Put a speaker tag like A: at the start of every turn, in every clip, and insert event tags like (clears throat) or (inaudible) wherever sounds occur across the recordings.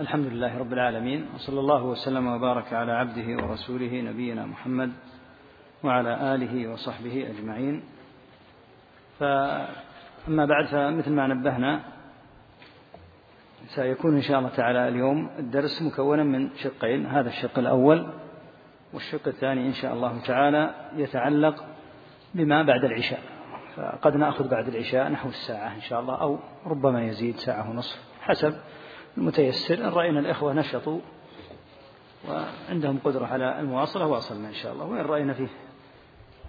A: الحمد لله رب العالمين وصلى الله وسلم وبارك على عبده ورسوله نبينا محمد وعلى آله وصحبه أجمعين. فأما بعد فمثل ما نبهنا سيكون إن شاء الله تعالى اليوم الدرس مكونا من شقين هذا الشق الأول والشق الثاني إن شاء الله تعالى يتعلق بما بعد العشاء. فقد نأخذ بعد العشاء نحو الساعة إن شاء الله أو ربما يزيد ساعة ونصف حسب المتيسر. إن رأينا الإخوة نشطوا وعندهم قدرة على المواصلة واصلنا إن شاء الله. وإن رأينا فيه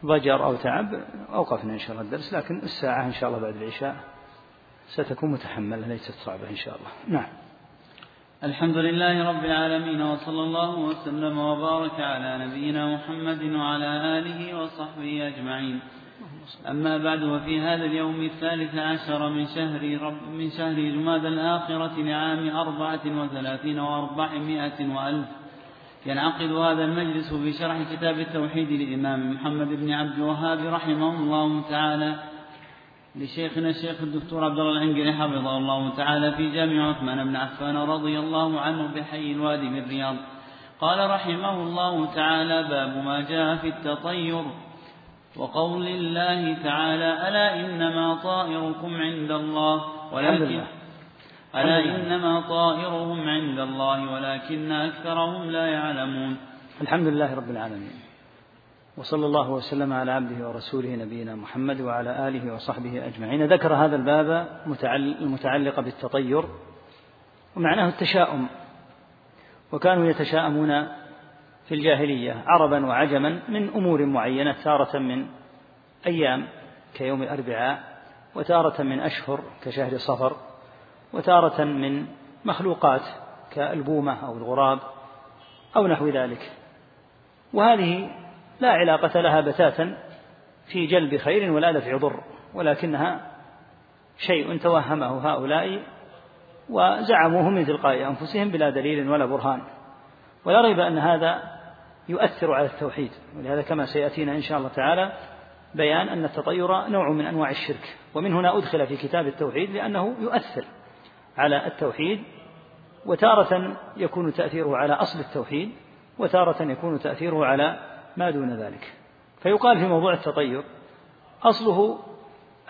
A: ضجر أو تعب أوقفنا إن شاء الله الدرس. لكن الساعة إن شاء الله بعد العشاء ستكون متحملة ليست صعبة إن شاء الله. نعم.
B: الحمد لله رب العالمين وصلى الله وسلم وبارك على نبينا محمد وعلى آله وصحبه أجمعين. أما بعد وفي هذا اليوم الثالث عشر من شهر رب من شهر جماد الآخرة لعام أربعة وثلاثين وأربعمائة وألف. ينعقد هذا المجلس بشرح كتاب التوحيد للإمام محمد بن عبد الوهاب رحمه الله تعالى لشيخنا الشيخ الدكتور عبد الله العنقري حفظه الله تعالى في جامع عثمان بن عفان رضي الله عنه بحي الوادي بالرياض قال رحمه الله تعالى باب ما جاء في التطير وقول الله تعالى ألا إنما طائركم عند الله ولكن ألا إنما طائرهم عند الله ولكن أكثرهم لا يعلمون.
A: الحمد لله رب العالمين. وصلى الله وسلم على عبده ورسوله نبينا محمد وعلى آله وصحبه أجمعين. ذكر هذا الباب المتعلق بالتطير ومعناه التشاؤم. وكانوا يتشاءمون في الجاهلية عربا وعجما من أمور معينة تارة من أيام كيوم الأربعاء وتارة من أشهر كشهر صفر وتارة من مخلوقات كألبومة أو الغراب أو نحو ذلك. وهذه لا علاقة لها بتاتا في جلب خير ولا دفع ضر ولكنها شيء توهمه هؤلاء وزعموه من تلقاء أنفسهم بلا دليل ولا برهان. ولا ريب أن هذا يؤثر على التوحيد. ولهذا كما سيأتينا إن شاء الله تعالى بيان أن التطير نوع من أنواع الشرك. ومن هنا أدخل في كتاب التوحيد لأنه يؤثر على التوحيد وتارة يكون تأثيره على أصل التوحيد وتارة يكون تأثيره على ما دون ذلك. فيقال في موضوع التطير أصله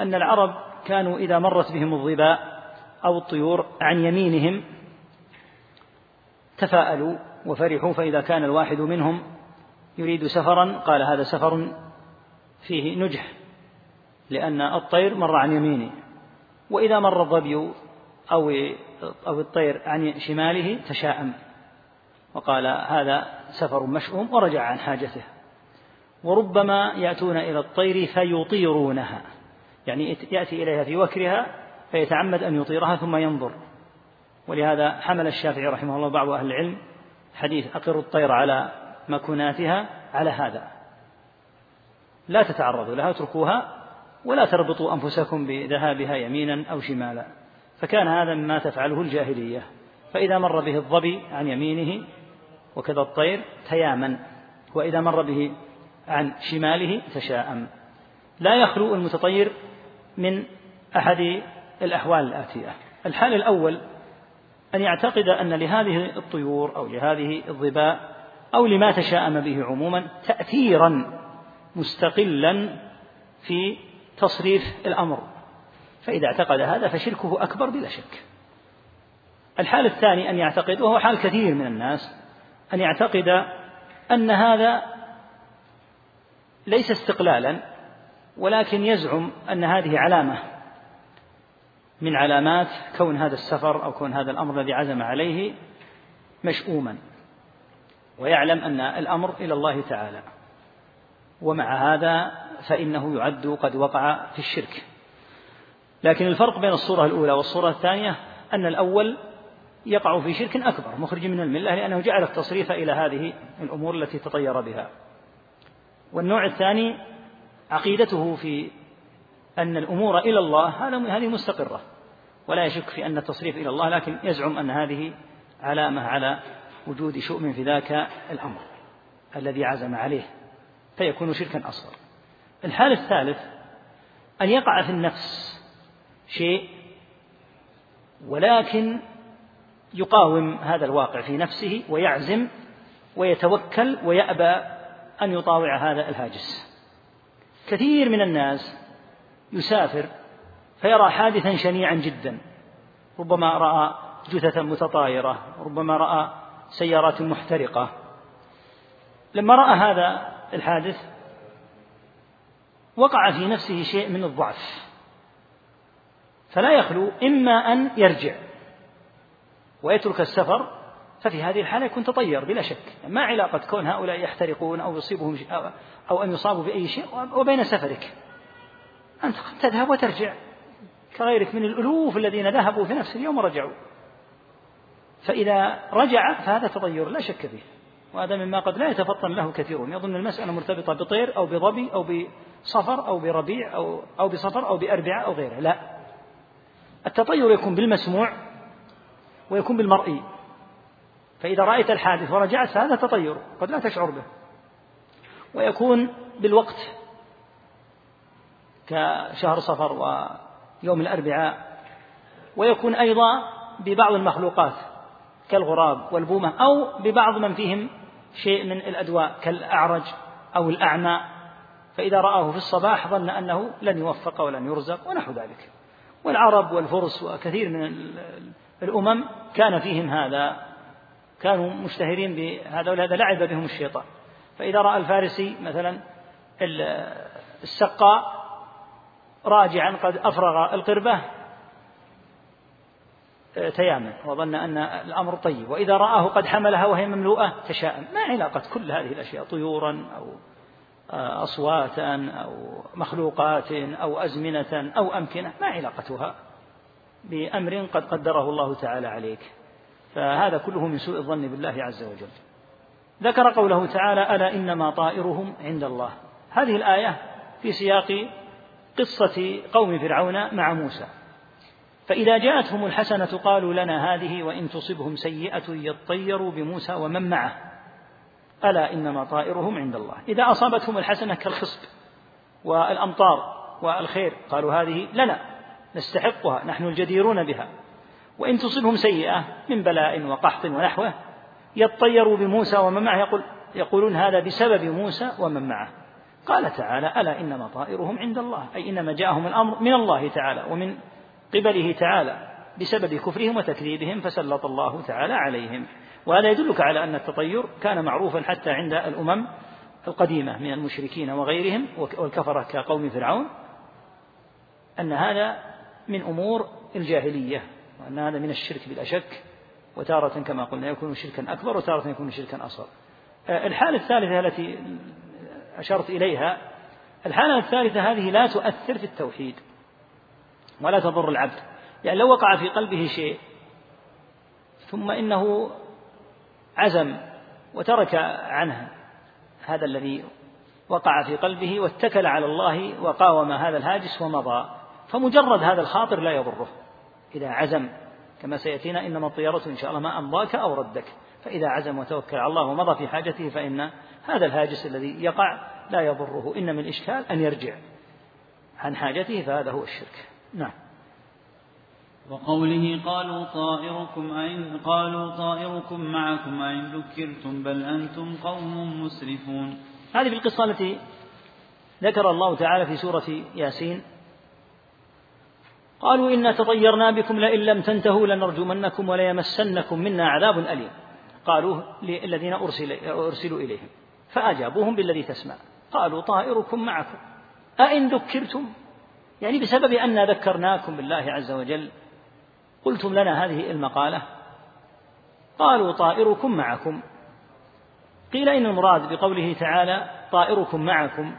A: أن العرب كانوا إذا مرت بهم الظباء أو الطيور عن يمينهم تفاءلوا وفرحوا فإذا كان الواحد منهم يريد سفرا قال هذا سفر فيه نجح لأن الطير مر عن يمينه وإذا مر الظبي أو أو الطير عن شماله تشاءم وقال هذا سفر مشؤوم ورجع عن حاجته. وربما يأتون إلى الطير فيطيرونها يعني يأتي إليها في وكرها فيتعمد أن يطيرها ثم ينظر. ولهذا حمل الشافعي رحمه الله بعض أهل العلم حديث أقر الطير على مكناتها على هذا. لا تتعرضوا لها اتركوها ولا تربطوا أنفسكم بذهابها يمينا أو شمالا. فكان هذا مما تفعله الجاهلية. فإذا مر به الظبي عن يمينه وكذا الطير تيامن وإذا مر به عن شماله تشاءم. لا يخلو المتطير من أحد الأحوال الآتية. الحال الأول أن يعتقد أن لهذه الطيور أو لهذه الظباء أو لما تشاءم به عموما تأثيرا مستقلا في تصريف الأمر. فإذا اعتقد هذا فشركه أكبر بلا شك. الحال الثاني أن يعتقد وهو حال كثير من الناس أن يعتقد أن هذا ليس استقلالا ولكن يزعم أن هذه علامة من علامات كون هذا السفر أو كون هذا الأمر الذي عزم عليه مشؤوما ويعلم أن الأمر إلى الله تعالى. ومع هذا فإنه يعد قد وقع في الشرك. لكن الفرق بين الصورة الأولى والصورة الثانية أن الأول يقع في شرك أكبر مخرج من الملة لأنه جعل التصريف إلى هذه الأمور التي تطير بها. والنوع الثاني عقيدته في أن الأمور إلى الله هذه مستقرة. ولا يشك في أن التصريف إلى الله لكن يزعم أن هذه علامة على وجود شؤم في ذاك الأمر الذي عزم عليه فيكون شركا أصغر. الحال الثالث أن يقع في النفس شيء ولكن يقاوم هذا الواقع في نفسه ويعزم ويتوكل ويأبى أن يطاوع هذا الهاجس. كثير من الناس يسافر فيرى حادثا شنيعا جدا. ربما رأى جثثا متطايرة. ربما رأى سيارات محترقة. لما رأى هذا الحادث وقع في نفسه شيء من الضعف. فلا يخلو إما أن يرجع ويترك السفر ففي هذه الحالة يكون تطير بلا شك. ما علاقة كون هؤلاء يحترقون أو يصيبهم أو أن يصابوا بأي شيء وبين سفرك. أنت تذهب وترجع. كغيرك من الألوف الذين ذهبوا في نفس اليوم ورجعوا. فإذا رجع فهذا تطير لا شك فيه. وهذا مما قد لا يتفطن له كثيرون يظن المسألة مرتبطة بطير أو بظبي أو بصفر أو بربيع أو أو بصفر أو بأربعة أو غيره. لا. التطير يكون بالمسموع ويكون بالمرئي. فإذا رأيت الحادث ورجعت فهذا تطير قد لا تشعر به. ويكون بالوقت كشهر صفر ويوم الأربعاء ويكون أيضا ببعض المخلوقات كالغراب والبومة أو ببعض من فيهم شيء من الأدواء كالأعرج أو الأعمى. فإذا رآه في الصباح ظن أنه لن يوفق ولن يرزق ونحو ذلك. والعرب والفرس وكثير من الأمم كان فيهم هذا كانوا مشتهرين بهذا ولهذا لعب بهم الشيطان. فإذا رأى الفارسي مثلا السقاء راجعا قد أفرغ القربة تيامن وظن أن الأمر طيب. وإذا رآه قد حملها وهي مملوءة تشاءم. ما علاقة كل هذه الأشياء طيورا أو أصواتا أو مخلوقات أو أزمنة أو أمكنة ما علاقتها بأمر قد قدره الله تعالى عليك. فهذا كله من سوء الظن بالله عز وجل. ذكر قوله تعالى ألا إنما طائرهم عند الله. هذه الآية في سياق قصة قوم فرعون مع موسى. فإذا جاءتهم الحسنة قالوا لنا هذه وإن تصبهم سيئة يطيروا بموسى ومن معه. ألا إنما طائرهم عند الله. إذا أصابتهم الحسنة كالخصب والأمطار والخير قالوا هذه لنا نستحقها نحن الجديرون بها. وإن تصبهم سيئة من بلاء وقحط ونحوه يطيروا بموسى ومن معه. يقول يقولون هذا بسبب موسى ومن معه. قال تعالى ألا إنما طائرهم عند الله؟ أي إنما جاءهم الأمر من الله تعالى ومن قبله تعالى بسبب كفرهم وتكذيبهم فسلط الله تعالى عليهم. وهذا يدلك على أن التطير كان معروفا حتى عند الأمم القديمة من المشركين وغيرهم والكفرة كقوم فرعون أن هذا من أمور الجاهلية وأن هذا من الشرك بلا شك وتارة كما قلنا يكون شركا أكبر وتارة يكون شركا أصغر. الحالة الثالثة التي أشرت إليها الحالة الثالثة هذه لا تؤثر في التوحيد ولا تضر العبد يعني لو وقع في قلبه شيء ثم إنه عزم وترك عنه هذا الذي وقع في قلبه واتكل على الله وقاوم هذا الهاجس ومضى فمجرد هذا الخاطر لا يضره. إذا عزم كما سيأتينا إنما الطيارة إن شاء الله ما أمضاك أو ردك فإذا عزم وتوكل على الله ومضى في حاجته فإن هذا الهاجس الذي يقع لا يضره إنما الإشكال أن يرجع عن حاجته فهذا هو الشرك. نعم.
B: وقوله قالوا طائركم أين قالوا طائركم معكم أين ذكرتم بل أنتم قوم مسرفون.
A: هذه بالقصة التي ذكر الله تعالى في سورة ياسين. قالوا إنا تطيرنا بكم لئن لم تنتهوا لنرجمنكم وليمسنكم منا عذاب أليم. قالوا للذين أرسل أرسلوا إليهم. فأجابوهم بالذي تسمع. قالوا طائركم معكم. أئن ذكرتم؟ يعني بسبب أن ذكرناكم بالله عز وجل قلتم لنا هذه المقالة. قالوا طائركم معكم. قيل إن المراد بقوله تعالى طائركم معكم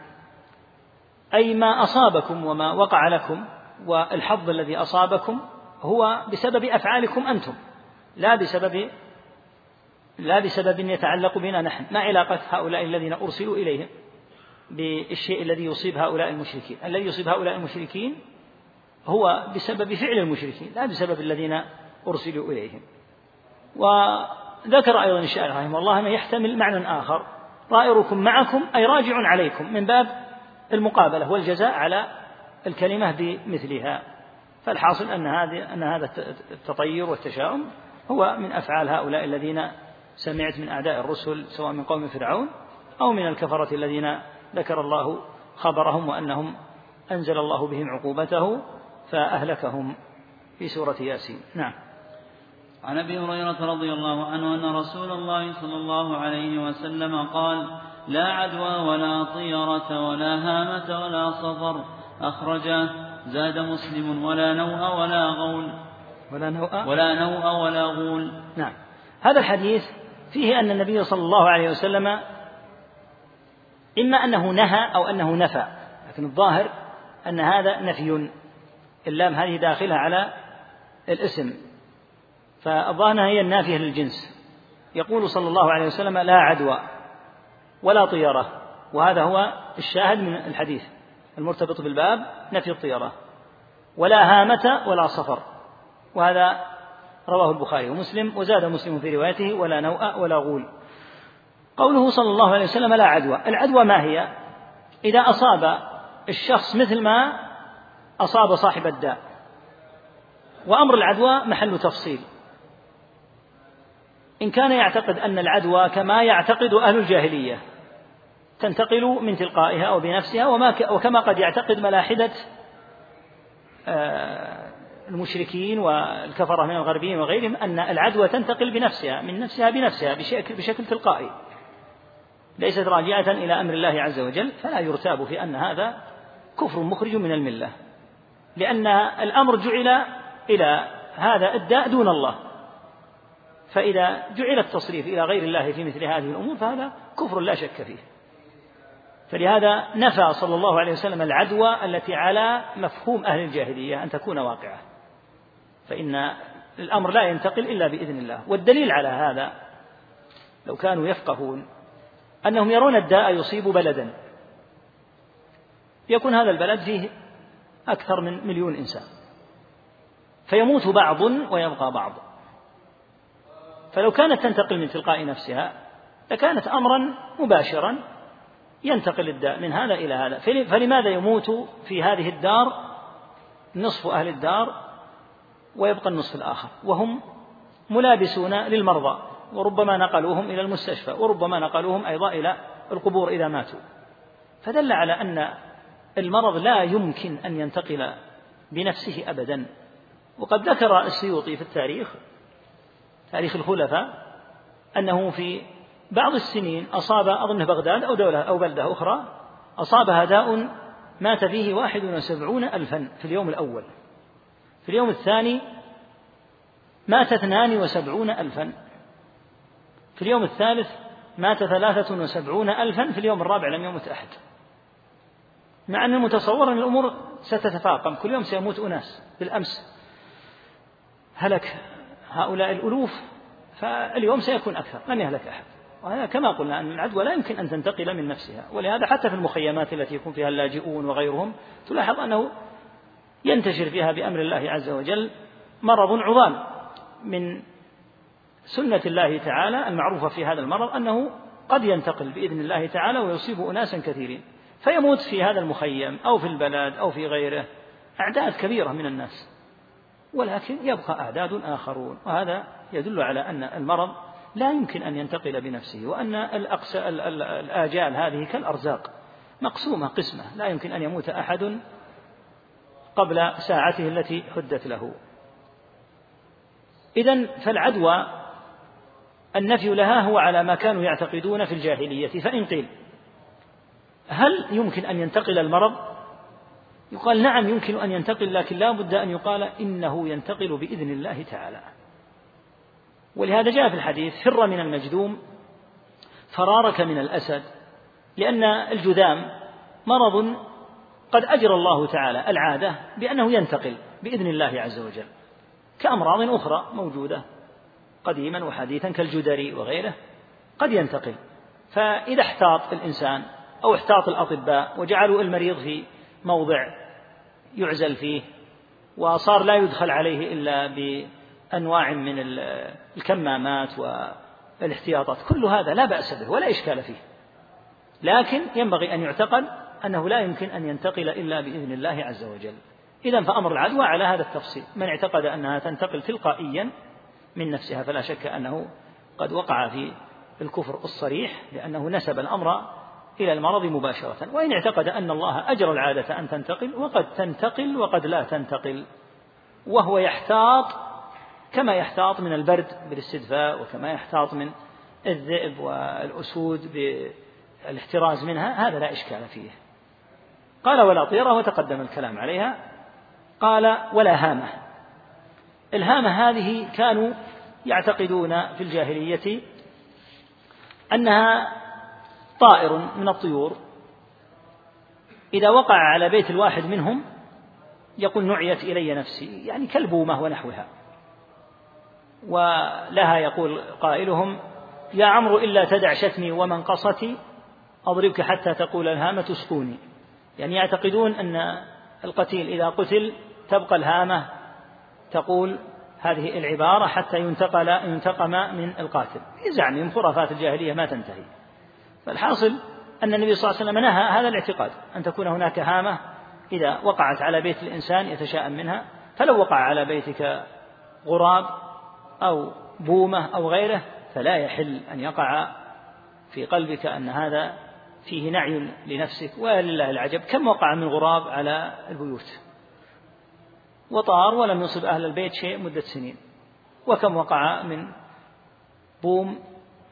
A: أي ما أصابكم وما وقع لكم والحظ الذي أصابكم هو بسبب أفعالكم أنتم لا بسبب لا بسبب يتعلق بنا نحن. ما علاقة هؤلاء الذين أرسلوا إليهم بالشيء الذي يصيب هؤلاء المشركين؟ الذي يصيب هؤلاء المشركين هو بسبب فعل المشركين لا بسبب الذين أرسلوا إليهم. وذكر أيضا الشاعر رحمه الله ما يحتمل معنى آخر. طائركم معكم أي راجع عليكم من باب المقابلة والجزاء على الكلمة بمثلها. فالحاصل أن هذه أن هذا التطير والتشاؤم هو من أفعال هؤلاء الذين سمعت من أعداء الرسل سواء من قوم فرعون أو من الكفرة الذين ذكر الله خبرهم وأنهم أنزل الله بهم عقوبته فأهلكهم في سورة ياسين. نعم.
B: عن أبي هريرة رضي الله عنه أن رسول الله صلى الله عليه وسلم قال لا عدوى ولا طيرة ولا هامة ولا صفر. أخرجه زاد مسلم ولا نوء ولا غول.
A: ولا نوء.
B: ولا نوء ولا غول.
A: نعم. هذا الحديث فيه أن النبي صلى الله عليه وسلم إما أنه نهى أو أنه نفى لكن الظاهر أن هذا نفي اللام هذه داخلة على الاسم. فالظاهر هي النافية للجنس. يقول صلى الله عليه وسلم لا عدوى ولا طيرة وهذا هو الشاهد من الحديث المرتبط بالباب نفي الطيرة ولا هامة ولا صفر وهذا رواه البخاري ومسلم وزاد مسلم في روايته ولا نوء ولا غول. قوله صلى الله عليه وسلم لا عدوى. العدوى ما هي؟ إذا أصاب الشخص مثل ما أصاب صاحب الداء. وأمر العدوى محل تفصيل. إن كان يعتقد أن العدوى كما يعتقد أهل الجاهلية تنتقل من تلقائها أو بنفسها وما وكما قد يعتقد ملاحدة آه، المشركين والكفرة من الغربيين وغيرهم أن العدوى تنتقل بنفسها من نفسها بنفسها بشكل, بشكل تلقائي. ليست راجعة إلى أمر الله عز وجل فلا يرتاب في أن هذا كفر مخرج من الملة. لأن الأمر جعل إلى هذا الداء دون الله. فإذا جعل التصريف إلى غير الله في مثل هذه الأمور فهذا كفر لا شك فيه. فلهذا نفى صلى الله عليه وسلم العدوى التي على مفهوم أهل الجاهلية أن تكون واقعة. فإن الأمر لا ينتقل إلا بإذن الله. والدليل على هذا لو كانوا يفقهون أنهم يرون الداء يصيب بلدا. يكون هذا البلد فيه أكثر من مليون إنسان. فيموت بعض ويبقى بعض. فلو كانت تنتقل من تلقاء نفسها لكانت أمرا مباشرا ينتقل الداء من هذا إلى هذا. فلماذا يموت في هذه الدار نصف أهل الدار ويبقى النصف الآخر. وهم ملابسون للمرضى وربما نقلوهم إلى المستشفى وربما نقلوهم أيضا إلى القبور إذا ماتوا. فدل على أن المرض لا يمكن أن ينتقل بنفسه أبدا. وقد ذكر السيوطي في التاريخ تاريخ الخلفاء أنه في بعض السنين أصاب أظن بغداد أو دولة أو بلدة أخرى أصابها داء مات فيه واحد وسبعون ألفا في اليوم الأول. في اليوم الثاني مات اثنان وسبعون ألفا. في اليوم الثالث مات ثلاثة وسبعون ألفا في اليوم الرابع لم يمت أحد. مع أن المتصور أن الأمور ستتفاقم كل يوم سيموت أناس بالأمس. هلك هؤلاء الألوف فاليوم سيكون أكثر لن يهلك أحد. وهذا كما قلنا أن العدوى لا يمكن أن تنتقل من نفسها. ولهذا حتى في المخيمات التي يكون فيها اللاجئون وغيرهم تلاحظ أنه ينتشر فيها بأمر الله عز وجل مرض عظام من سنة الله تعالى المعروفة في هذا المرض أنه قد ينتقل بإذن الله تعالى ويصيب أناسا كثيرين. فيموت في هذا المخيم أو في البلد أو في غيره أعداد كبيرة من الناس. ولكن يبقى أعداد آخرون. وهذا يدل على أن المرض لا يمكن أن ينتقل بنفسه وأن الآجال هذه كالأرزاق. مقسومة قسمة. لا يمكن أن يموت أحد قبل ساعته التي حدت له. إذا فالعدوى النفي لها هو على ما كانوا يعتقدون في الجاهلية. فإن قيل هل يمكن أن ينتقل المرض؟ يقال نعم يمكن أن ينتقل لكن لا بد أن يقال إنه ينتقل بإذن الله تعالى. ولهذا جاء في الحديث فر من المجذوم فرارك من الأسد لأن الجذام مرض قد أجرى الله تعالى العادة بأنه ينتقل بإذن الله عز وجل كأمراض أخرى موجودة قديما وحديثا كالجدري وغيره قد ينتقل. فإذا احتاط الإنسان أو احتاط الأطباء وجعلوا المريض في موضع يعزل فيه وصار لا يدخل عليه إلا بأنواع من الكمامات والاحتياطات كل هذا لا بأس به ولا إشكال فيه. لكن ينبغي أن يعتقد أنه لا يمكن أن ينتقل إلا بإذن الله عز وجل. إذا فأمر العدوى على هذا التفصيل. من اعتقد أنها تنتقل تلقائيا من نفسها فلا شك أنه قد وقع في الكفر الصريح لأنه نسب الأمر إلى المرض مباشرة. وإن اعتقد أن الله أجرى العادة أن تنتقل وقد تنتقل وقد لا تنتقل. وهو يحتاط كما يحتاط من البرد بالاستدفاء وكما يحتاط من الذئب والأسود بالاحتراز منها. هذا لا إشكال فيه. قال ولا طيرة وتقدم الكلام عليها. قال ولا هامة. الهامة هذه كانوا يعتقدون في الجاهلية أنها طائر من الطيور. إذا وقع على بيت الواحد منهم يقول نعيت إلي نفسي يعني كالبومة ونحوها. ولها يقول قائلهم يا عمرو إلا تدع شتمي ومنقصتي أضربك حتى تقول الهامة اسكوني. يعني يعتقدون أن القتيل إذا قتل تبقى الهامة تقول هذه العبارة حتى ينتقل ينتقم من القاتل. في زعمهم خرافات الجاهلية ما تنتهي. فالحاصل أن النبي صلى الله عليه وسلم نهى هذا الاعتقاد أن تكون هناك هامة إذا وقعت على بيت الإنسان يتشاءم منها. فلو وقع على بيتك غراب أو بومة أو غيره فلا يحل أن يقع في قلبك أن هذا فيه نعي لنفسك ولله العجب كم وقع من غراب على البيوت؟ وطار ولم يصب أهل البيت شيء مدة سنين. وكم وقع من بوم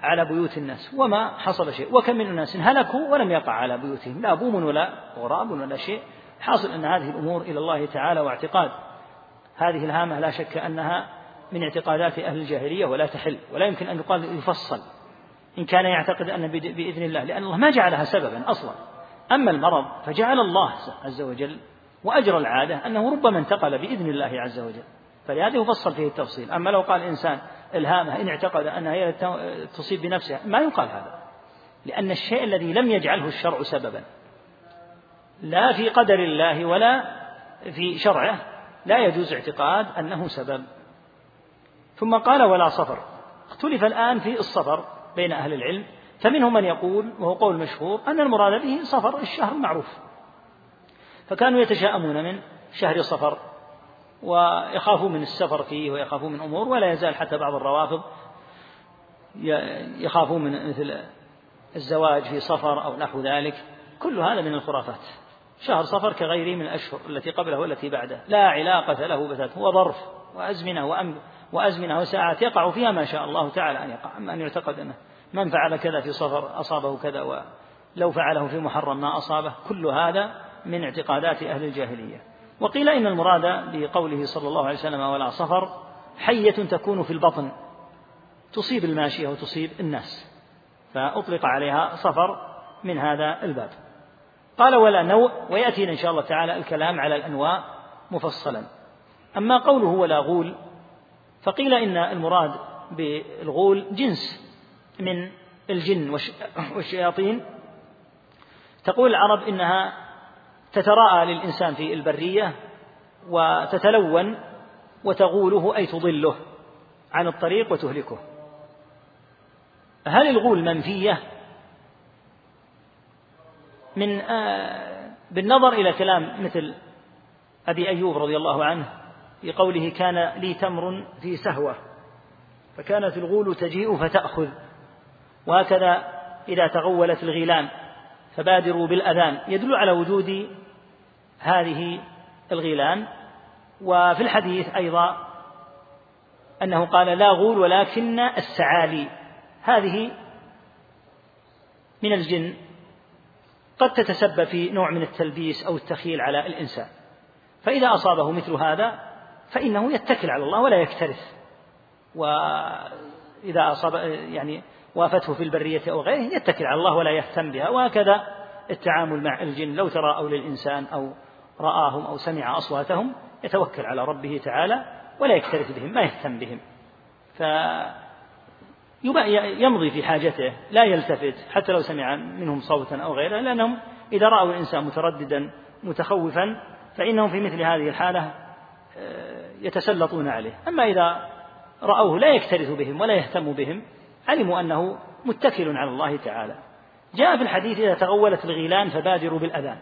A: على بيوت الناس؟ وما حصل شيء. وكم من الناس هلكوا ولم يقع على بيوتهم. لا بوم ولا غراب ولا شيء. حاصل أن هذه الأمور إلى الله تعالى واعتقاد. هذه الهامة لا شك أنها من اعتقادات أهل الجاهلية ولا تحل. ولا يمكن أن يقال يفصل. إن كان يعتقد أن بإذن الله لأن الله ما جعلها سببا أصلا. أما المرض فجعل الله عز وجل وأجرى العادة أنه ربما انتقل بإذن الله عز وجل. فلهذا يفصل فيه التفصيل. أما لو قال إنسان إلهامة إن اعتقد أنها هي تصيب بنفسها ما يقال هذا. لأن الشيء الذي لم يجعله الشرع سببا. لا في قدر الله ولا في شرعه لا يجوز اعتقاد أنه سبب. ثم قال ولا صفر اختلف الآن في الصفر بين أهل العلم فمنهم من يقول وهو قول مشهور أن المراد به صفر الشهر المعروف فكانوا يتشاءمون من شهر صفر ويخافوا من السفر فيه ويخافوا من أمور ولا يزال حتى بعض الروافض يخافوا من مثل الزواج في صفر أو نحو ذلك. كل هذا من الخرافات. شهر صفر كغيره من الأشهر التي قبله والتي بعده. لا علاقة له بذات هو ظرف وأزمنة وأم وأزمنة وساعات يقع فيها ما شاء الله تعالى أن يقع أما أن يعتقد أنه من فعل كذا في صفر أصابه كذا ولو فعله في محرم ما أصابه كل هذا من اعتقادات أهل الجاهلية. وقيل إن المراد بقوله صلى الله عليه وسلم ولا صفر حية تكون في البطن تصيب الماشية وتصيب الناس فأطلق عليها صفر من هذا الباب. قال ولا نوء ويأتينا إن شاء الله تعالى الكلام على الأنواع مفصلا. أما قوله ولا غول فقيل إن المراد بالغول جنس من الجن والشياطين. تقول العرب إنها تتراءى للإنسان في البرية وتتلون وتغوله أي تضله عن الطريق وتهلكه. هل الغول منفية؟ من آه بالنظر إلى كلام مثل أبي أيوب رضي الله عنه في قوله كان لي تمر في سهوة فكانت الغول تجيء فتأخذ وهكذا إذا تغولت الغيلان فبادروا بالأذان. يدل على وجود هذه الغيلان وفي الحديث أيضا أنه قال لا غول ولكن السعالي. هذه من الجن قد تتسبب في نوع من التلبيس أو التخيل على الإنسان. فإذا أصابه مثل هذا فإنه يتكل على الله ولا يكترث. وإذا أصاب يعني وافته في البرية أو غيره يتكل على الله ولا يهتم بها وهكذا التعامل مع الجن. لو تراءوا للإنسان أو رآهم أو سمع أصواتهم يتوكل على ربه تعالى ولا يكترث بهم ما يهتم بهم. ف يمضي في حاجته لا يلتفت حتى لو سمع منهم صوتا أو غيره لأنهم إذا رأوا الإنسان مترددا متخوفا فإنهم في مثل هذه الحالة يتسلطون عليه. أما إذا رأوه لا يكترث بهم ولا يهتم بهم علموا أنه متكل على الله تعالى. جاء في الحديث إذا تغولت الغيلان فبادروا بالأذان.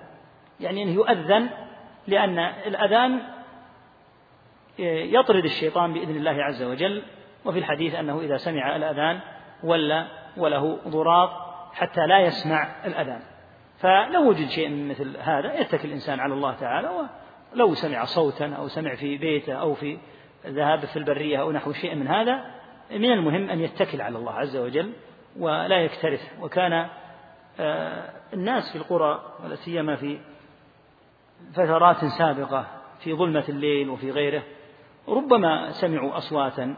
A: يعني أنه يؤذن لأن الأذان يطرد الشيطان بإذن الله عز وجل وفي الحديث أنه إذا سمع الأذان ولا وله ضراط حتى لا يسمع الأذان. فلو وجد شيء مثل هذا يتكل الإنسان على الله تعالى ولو سمع صوتا أو سمع في بيته أو في ذهاب في البرية أو نحو شيء من هذا من المهم أن يتكل على الله عز وجل ولا يكترث. وكان آه، الناس في القرى ولا سيما في فترات سابقة في ظلمة الليل وفي غيره ربما سمعوا أصواتا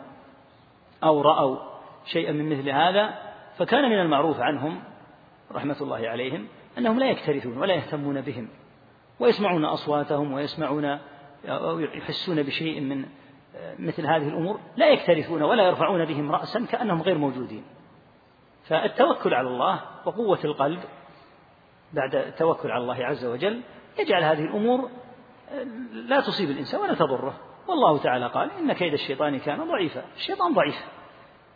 A: أو رأوا شيئا من مثل هذا فكان من المعروف عنهم رحمة الله عليهم أنهم لا يكترثون ولا يهتمون بهم. ويسمعون أصواتهم ويسمعون أو يحسون بشيء من مثل هذه الأمور لا يكترثون ولا يرفعون بهم رأسا كأنهم غير موجودين. فالتوكل على الله وقوة القلب بعد التوكل على الله عز وجل يجعل هذه الأمور لا تصيب الإنسان ولا تضره. والله تعالى قال إن كيد الشيطان كان ضعيفا. الشيطان ضعيف.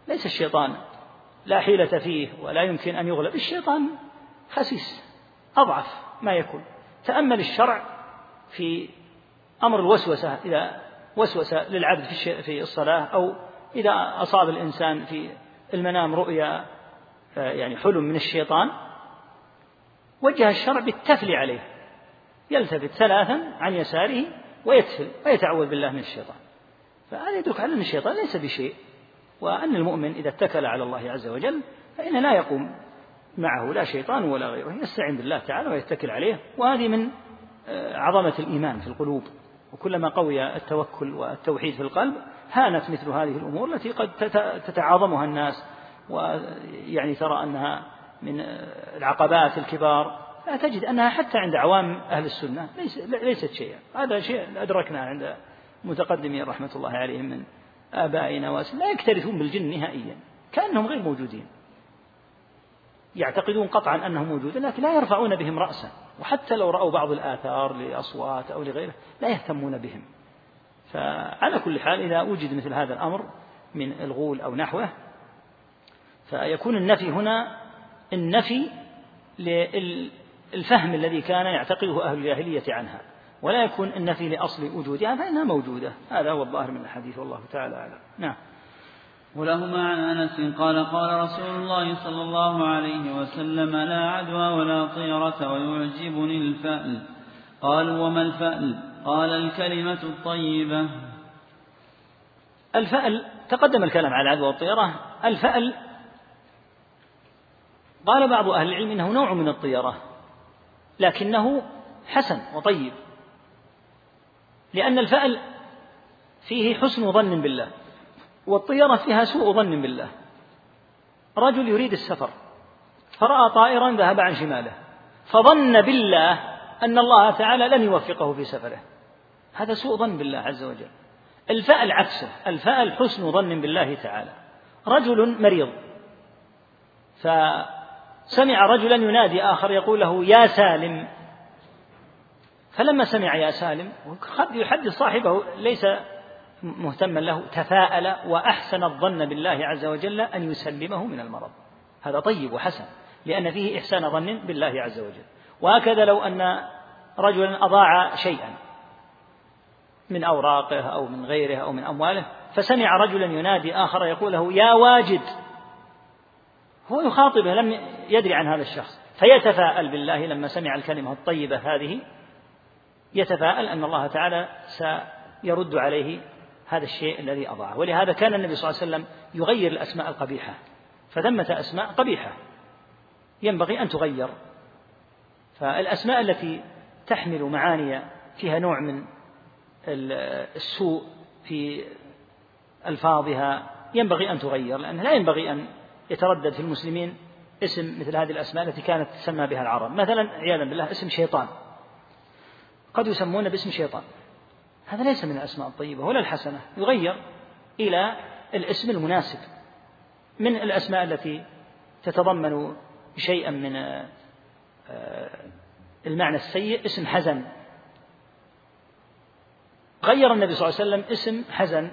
A: ليس الشيطان لا حيلة فيه ولا يمكن أن يغلب. الشيطان خسيس أضعف ما يكون. تأمل الشرع في أمر الوسوسة إذا وسوس للعبد في الصلاة أو إذا أصاب الإنسان في المنام رؤيا يعني حلم من الشيطان وجه الشرع بالتفل عليه. يلتفت ثلاثا عن يساره ويتفل ويتعوذ بالله من الشيطان. فهذا يدرك على أن الشيطان ليس بشيء وأن المؤمن إذا اتكل على الله عز وجل فإنه لا يقوم معه لا شيطان ولا غيره يستعين بالله تعالى ويتكل عليه وهذه من آه، عظمة الإيمان في القلوب. وكلما قوي التوكل والتوحيد في القلب هانت مثل هذه الأمور التي قد تتعاظمها الناس. ويعني ترى أنها من العقبات الكبار. لا تجد أنها حتى عند عوام أهل السنة ليست شيئا. هذا شيء أدركناه عند متقدمين رحمة الله عليهم من آبائنا وأسل لا يكترثون بالجن نهائيا كأنهم غير موجودين. يعتقدون قطعا أنهم موجودون لكن لا يرفعون بهم رأسا. وحتى لو رأوا بعض الآثار لأصوات أو لغيره لا يهتمون بهم. فعلى كل حال إذا وجد مثل هذا الأمر من الغول أو نحوه فيكون النفي هنا النفي للفهم الذي كان يعتقده أهل الجاهلية عنها ولا يكون النفي لأصل وجودها فإنها موجودة. هذا هو الظاهر من الحديث والله تعالى أعلم. نعم.
B: ولهما عن أنس قال قال رسول الله صلى الله عليه وسلم لا عدوى ولا طيرة ويعجبني الفأل. قالوا وما الفأل؟ قال الكلمة الطيبة.
A: الفأل تقدم الكلام على العدوى والطيرة. الفأل قال بعض أهل العلم إنه نوع من الطيرة لكنه حسن وطيب لأن الفأل فيه حسن ظن بالله. والطيرة فيها سوء ظن بالله. رجل يريد السفر فرأى طائرا ذهب عن شماله فظن بالله أن الله تعالى لن يوفقه في سفره. هذا سوء ظن بالله عز وجل. الفأل عكسه الفأل حسن ظن بالله تعالى. رجل مريض فسمع رجلا ينادي آخر يقول له يا سالم. فلما سمع يا سالم يحدث صاحبه ليس مهتما له تفاءل وأحسن الظن بالله عز وجل أن يسلمه من المرض. هذا طيب وحسن لأن فيه إحسان ظن بالله عز وجل. وهكذا لو أن رجلا أضاع شيئا من أوراقه أو من غيره أو من أمواله فسمع رجلا ينادي آخر يقول له يا واجد. هو يخاطبه لم يدري عن هذا الشخص فيتفاءل بالله لما سمع الكلمة الطيبة هذه. يتفاءل أن الله تعالى سيرد عليه هذا الشيء الذي أضاعه. ولهذا كان النبي صلى الله عليه وسلم يغير الأسماء القبيحة. فثمة أسماء قبيحة. ينبغي أن تغير. فالأسماء التي تحمل معاني فيها نوع من السوء في ألفاظها ينبغي أن تغير لأنه لا ينبغي أن يتردد في المسلمين اسم مثل هذه الأسماء التي كانت تسمى بها العرب. مثلا عياذا بالله اسم شيطان. قد يسمون باسم شيطان. هذا ليس من الأسماء الطيبة ولا الحسنة يغير إلى الاسم المناسب من الأسماء التي تتضمن شيئا من آه، المعنى السيء اسم حزن. غير النبي صلى الله عليه وسلم اسم حزن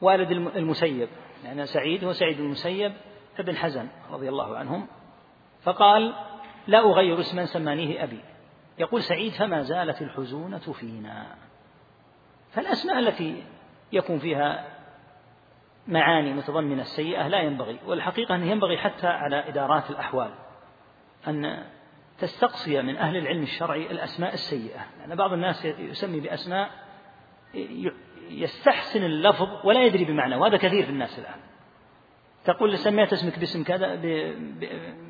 A: والد المسيب. يعني سعيد هو سعيد المسيب ابن حزن رضي الله عنهم فقال لا أغير اسما سمانيه أبي. يقول سعيد فما زالت الحزونة فينا. فالأسماء التي يكون فيها معاني متضمنة السيئة لا ينبغي والحقيقة أنه ينبغي حتى على إدارات الأحوال أن تستقصي من أهل العلم الشرعي الأسماء السيئة. لأن يعني بعض الناس يسمي بأسماء يستحسن اللفظ ولا يدري بمعنى وهذا كثير في الناس الآن. تقول سميت اسمك باسم كذا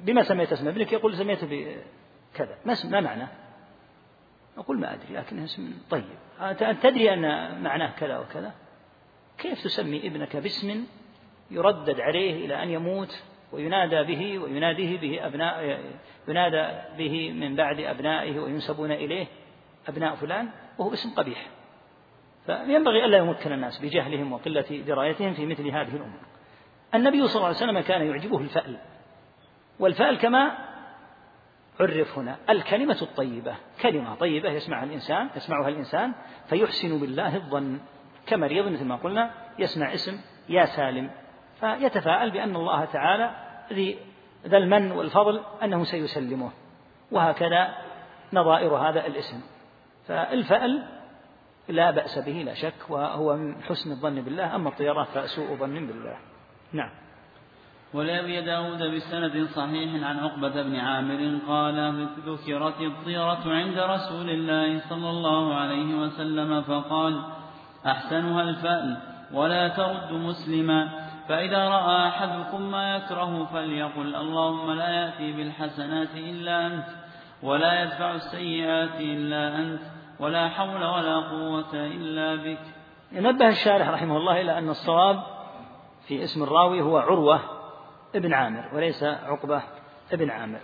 A: بما سميت اسم ابنك يقول سميته بكذا ما ما أقول ما أدري لكنه اسم طيب. أنت تدري أن معناه كذا وكذا؟ كيف تسمي ابنك باسم يردد عليه إلى أن يموت وينادى به ويناديه به أبناء ينادى به من بعد أبنائه وينسبون إليه أبناء فلان؟ وهو اسم قبيح. فينبغي ألا يمكن الناس بجهلهم وقلة درايتهم في مثل هذه الأمور. النبي صلى الله عليه وسلم كان يعجبه الفأل. والفأل كما عرف هنا الكلمة الطيبة كلمة طيبة يسمعها الإنسان يسمعها الإنسان فيحسن بالله الظن. كمريض مثل ما قلنا يسمع اسم يا سالم فيتفاءل بأن الله تعالى ذي ذا المن والفضل أنه سيسلمه وهكذا نظائر هذا الاسم. فالفأل لا بأس به لا شك وهو من حسن الظن بالله أما الطيرة فسوء ظن بالله. نعم.
B: ولأبي داود بسند صحيح عن عقبة بن عامر قال ذكرت الطيرة عند رسول الله صلى الله عليه وسلم فقال أحسنها الفأل ولا ترد مسلما فإذا رأى أحدكم ما يكره فليقل اللهم لا يأتي بالحسنات إلا أنت ولا يدفع السيئات إلا أنت ولا حول ولا قوة إلا بك.
A: نبه الشارح رحمه الله إلى أن الصواب في اسم الراوي هو عروة ابن عامر وليس عقبة ابن عامر.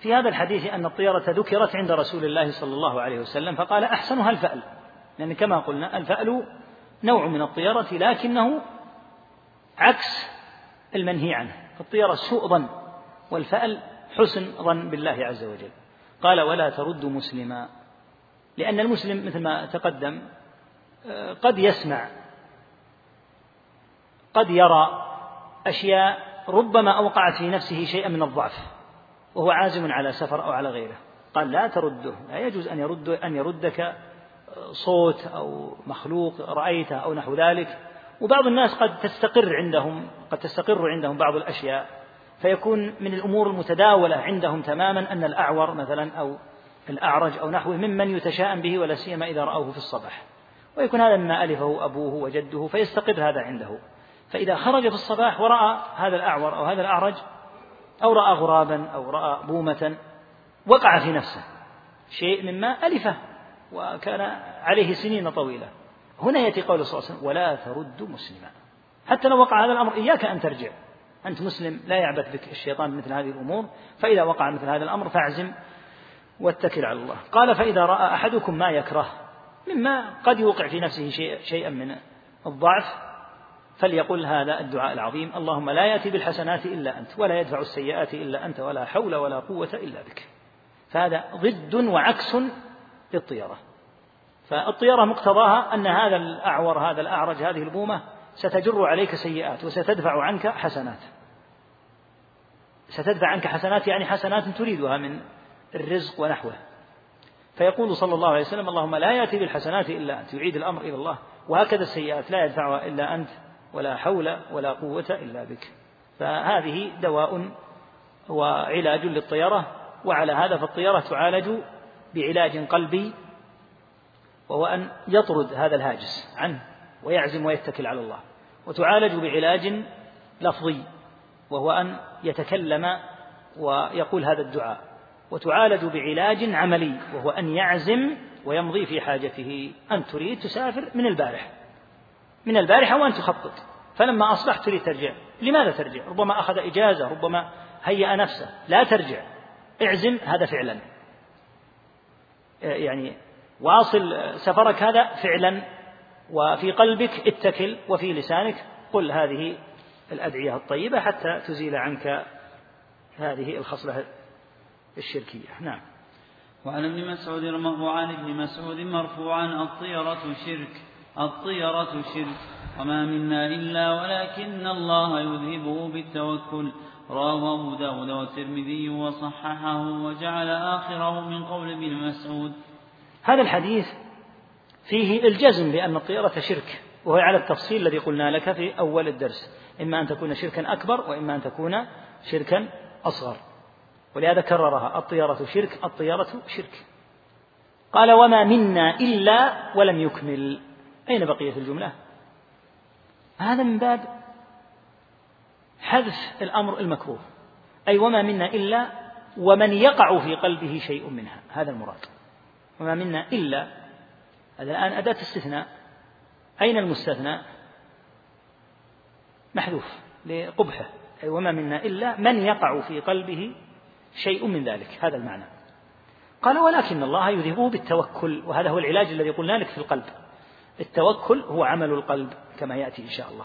A: في هذا الحديث أن الطيرة ذكرت عند رسول الله صلى الله عليه وسلم فقال أحسنها الفأل. يعني كما قلنا الفأل نوع من الطيرة لكنه عكس المنهي عنه. الطيرة سوء ظن والفأل حسن ظن بالله عز وجل. قال ولا ترد مسلما. لأن المسلم مثل ما تقدم آه، قد يسمع قد يرى أشياء ربما أوقعت في نفسه شيئا من الضعف وهو عازم على سفر أو على غيره. قال لا ترده لا يجوز أن يرد أن يردك صوت أو مخلوق رأيته أو نحو ذلك. وبعض الناس قد تستقر عندهم قد تستقر عندهم بعض الأشياء فيكون من الأمور المتداولة عندهم تماما أن الأعور مثلا أو الأعرج أو نحوه ممن يتشاءم به ولا سيما إذا رأوه في الصباح. ويكون هذا مما ألفه أبوه وجده فيستقر هذا عنده. فإذا خرج في الصباح ورأى هذا الأعور أو هذا الأعرج أو رأى غرابا أو رأى بومة وقع في نفسه شيء مما ألفه وكان عليه سنين طويلة. هنا يأتي قول صلى الله عليه وسلم ولا ترد مسلما. حتى لو وقع هذا الأمر إياك أن ترجع. أنت مسلم لا يعبث بك الشيطان مثل هذه الأمور. فإذا وقع مثل هذا الأمر فاعزم واتكل على الله. قال فإذا رأى أحدكم ما يكره مما قد يوقع في نفسه شيئا من الضعف فليقل هذا الدعاء العظيم. اللهم لا يأتي بالحسنات إلا أنت ولا يدفع السيئات إلا أنت ولا حول ولا قوة إلا بك. فهذا ضد وعكس للطيرة. فالطيرة مقتضاها أن هذا الأعور هذا الأعرج هذه البومة ستجر عليك سيئات وستدفع عنك حسنات. ستدفع عنك حسنات يعني حسنات تريدها من الرزق ونحوه. فيقول صلى الله عليه وسلم اللهم لا يأتي بالحسنات إلا أنت. يعيد الأمر إلى الله. وهكذا السيئات لا يدفعها إلا أنت. ولا حول ولا قوة إلا بك. فهذه دواء وعلاج للطيرة وعلى هذا فالطيرة تعالج بعلاج قلبي وهو أن يطرد هذا الهاجس عنه ويعزم ويتكل على الله. وتعالج بعلاج لفظي وهو أن يتكلم ويقول هذا الدعاء. وتعالج بعلاج عملي وهو أن يعزم ويمضي في حاجته. أن تريد تسافر من البارح. من البارحة وأن تخطط. فلما أصبحت تريد ترجع لماذا ترجع ربما أخذ إجازة ربما هيأ نفسه. لا ترجع. اعزم هذا فعلا. يعني واصل سفرك هذا فعلا. وفي قلبك اتكل وفي لسانك قل هذه الأدعية الطيبة حتى تزيل عنك هذه الخصلة الشركية. نعم.
B: وعن ابن مسعود وعن ابن مسعود مرفوعا الطيرة شرك. الطيرة شرك وما منا إلا ولكن الله يذهبه بالتوكل. رواه أبو داود والترمذي وصححه وجعل آخره من قول ابن مسعود.
A: هذا الحديث فيه الجزم بأن الطيرة شرك وهو على التفصيل الذي قلنا لك في أول الدرس. إما أن تكون شركا أكبر وإما أن تكون شركا أصغر. ولهذا كررها الطيرة شرك الطيرة شرك. قال وما منا إلا ولم يكمل. أين بقية الجملة؟ هذا من باب حذف الأمر المكروه. أي وما منا إلا ومن يقع في قلبه شيء منها. هذا المراد. وما منا إلا هذا الآن أداة استثناء. أين المستثنى؟ محذوف لقبحه. أي وما منا إلا من يقع في قلبه شيء من ذلك. هذا المعنى. قال ولكن الله يذهبه بالتوكل وهذا هو العلاج الذي قلنا لك في القلب. التوكل هو عمل القلب كما يأتي إن شاء الله.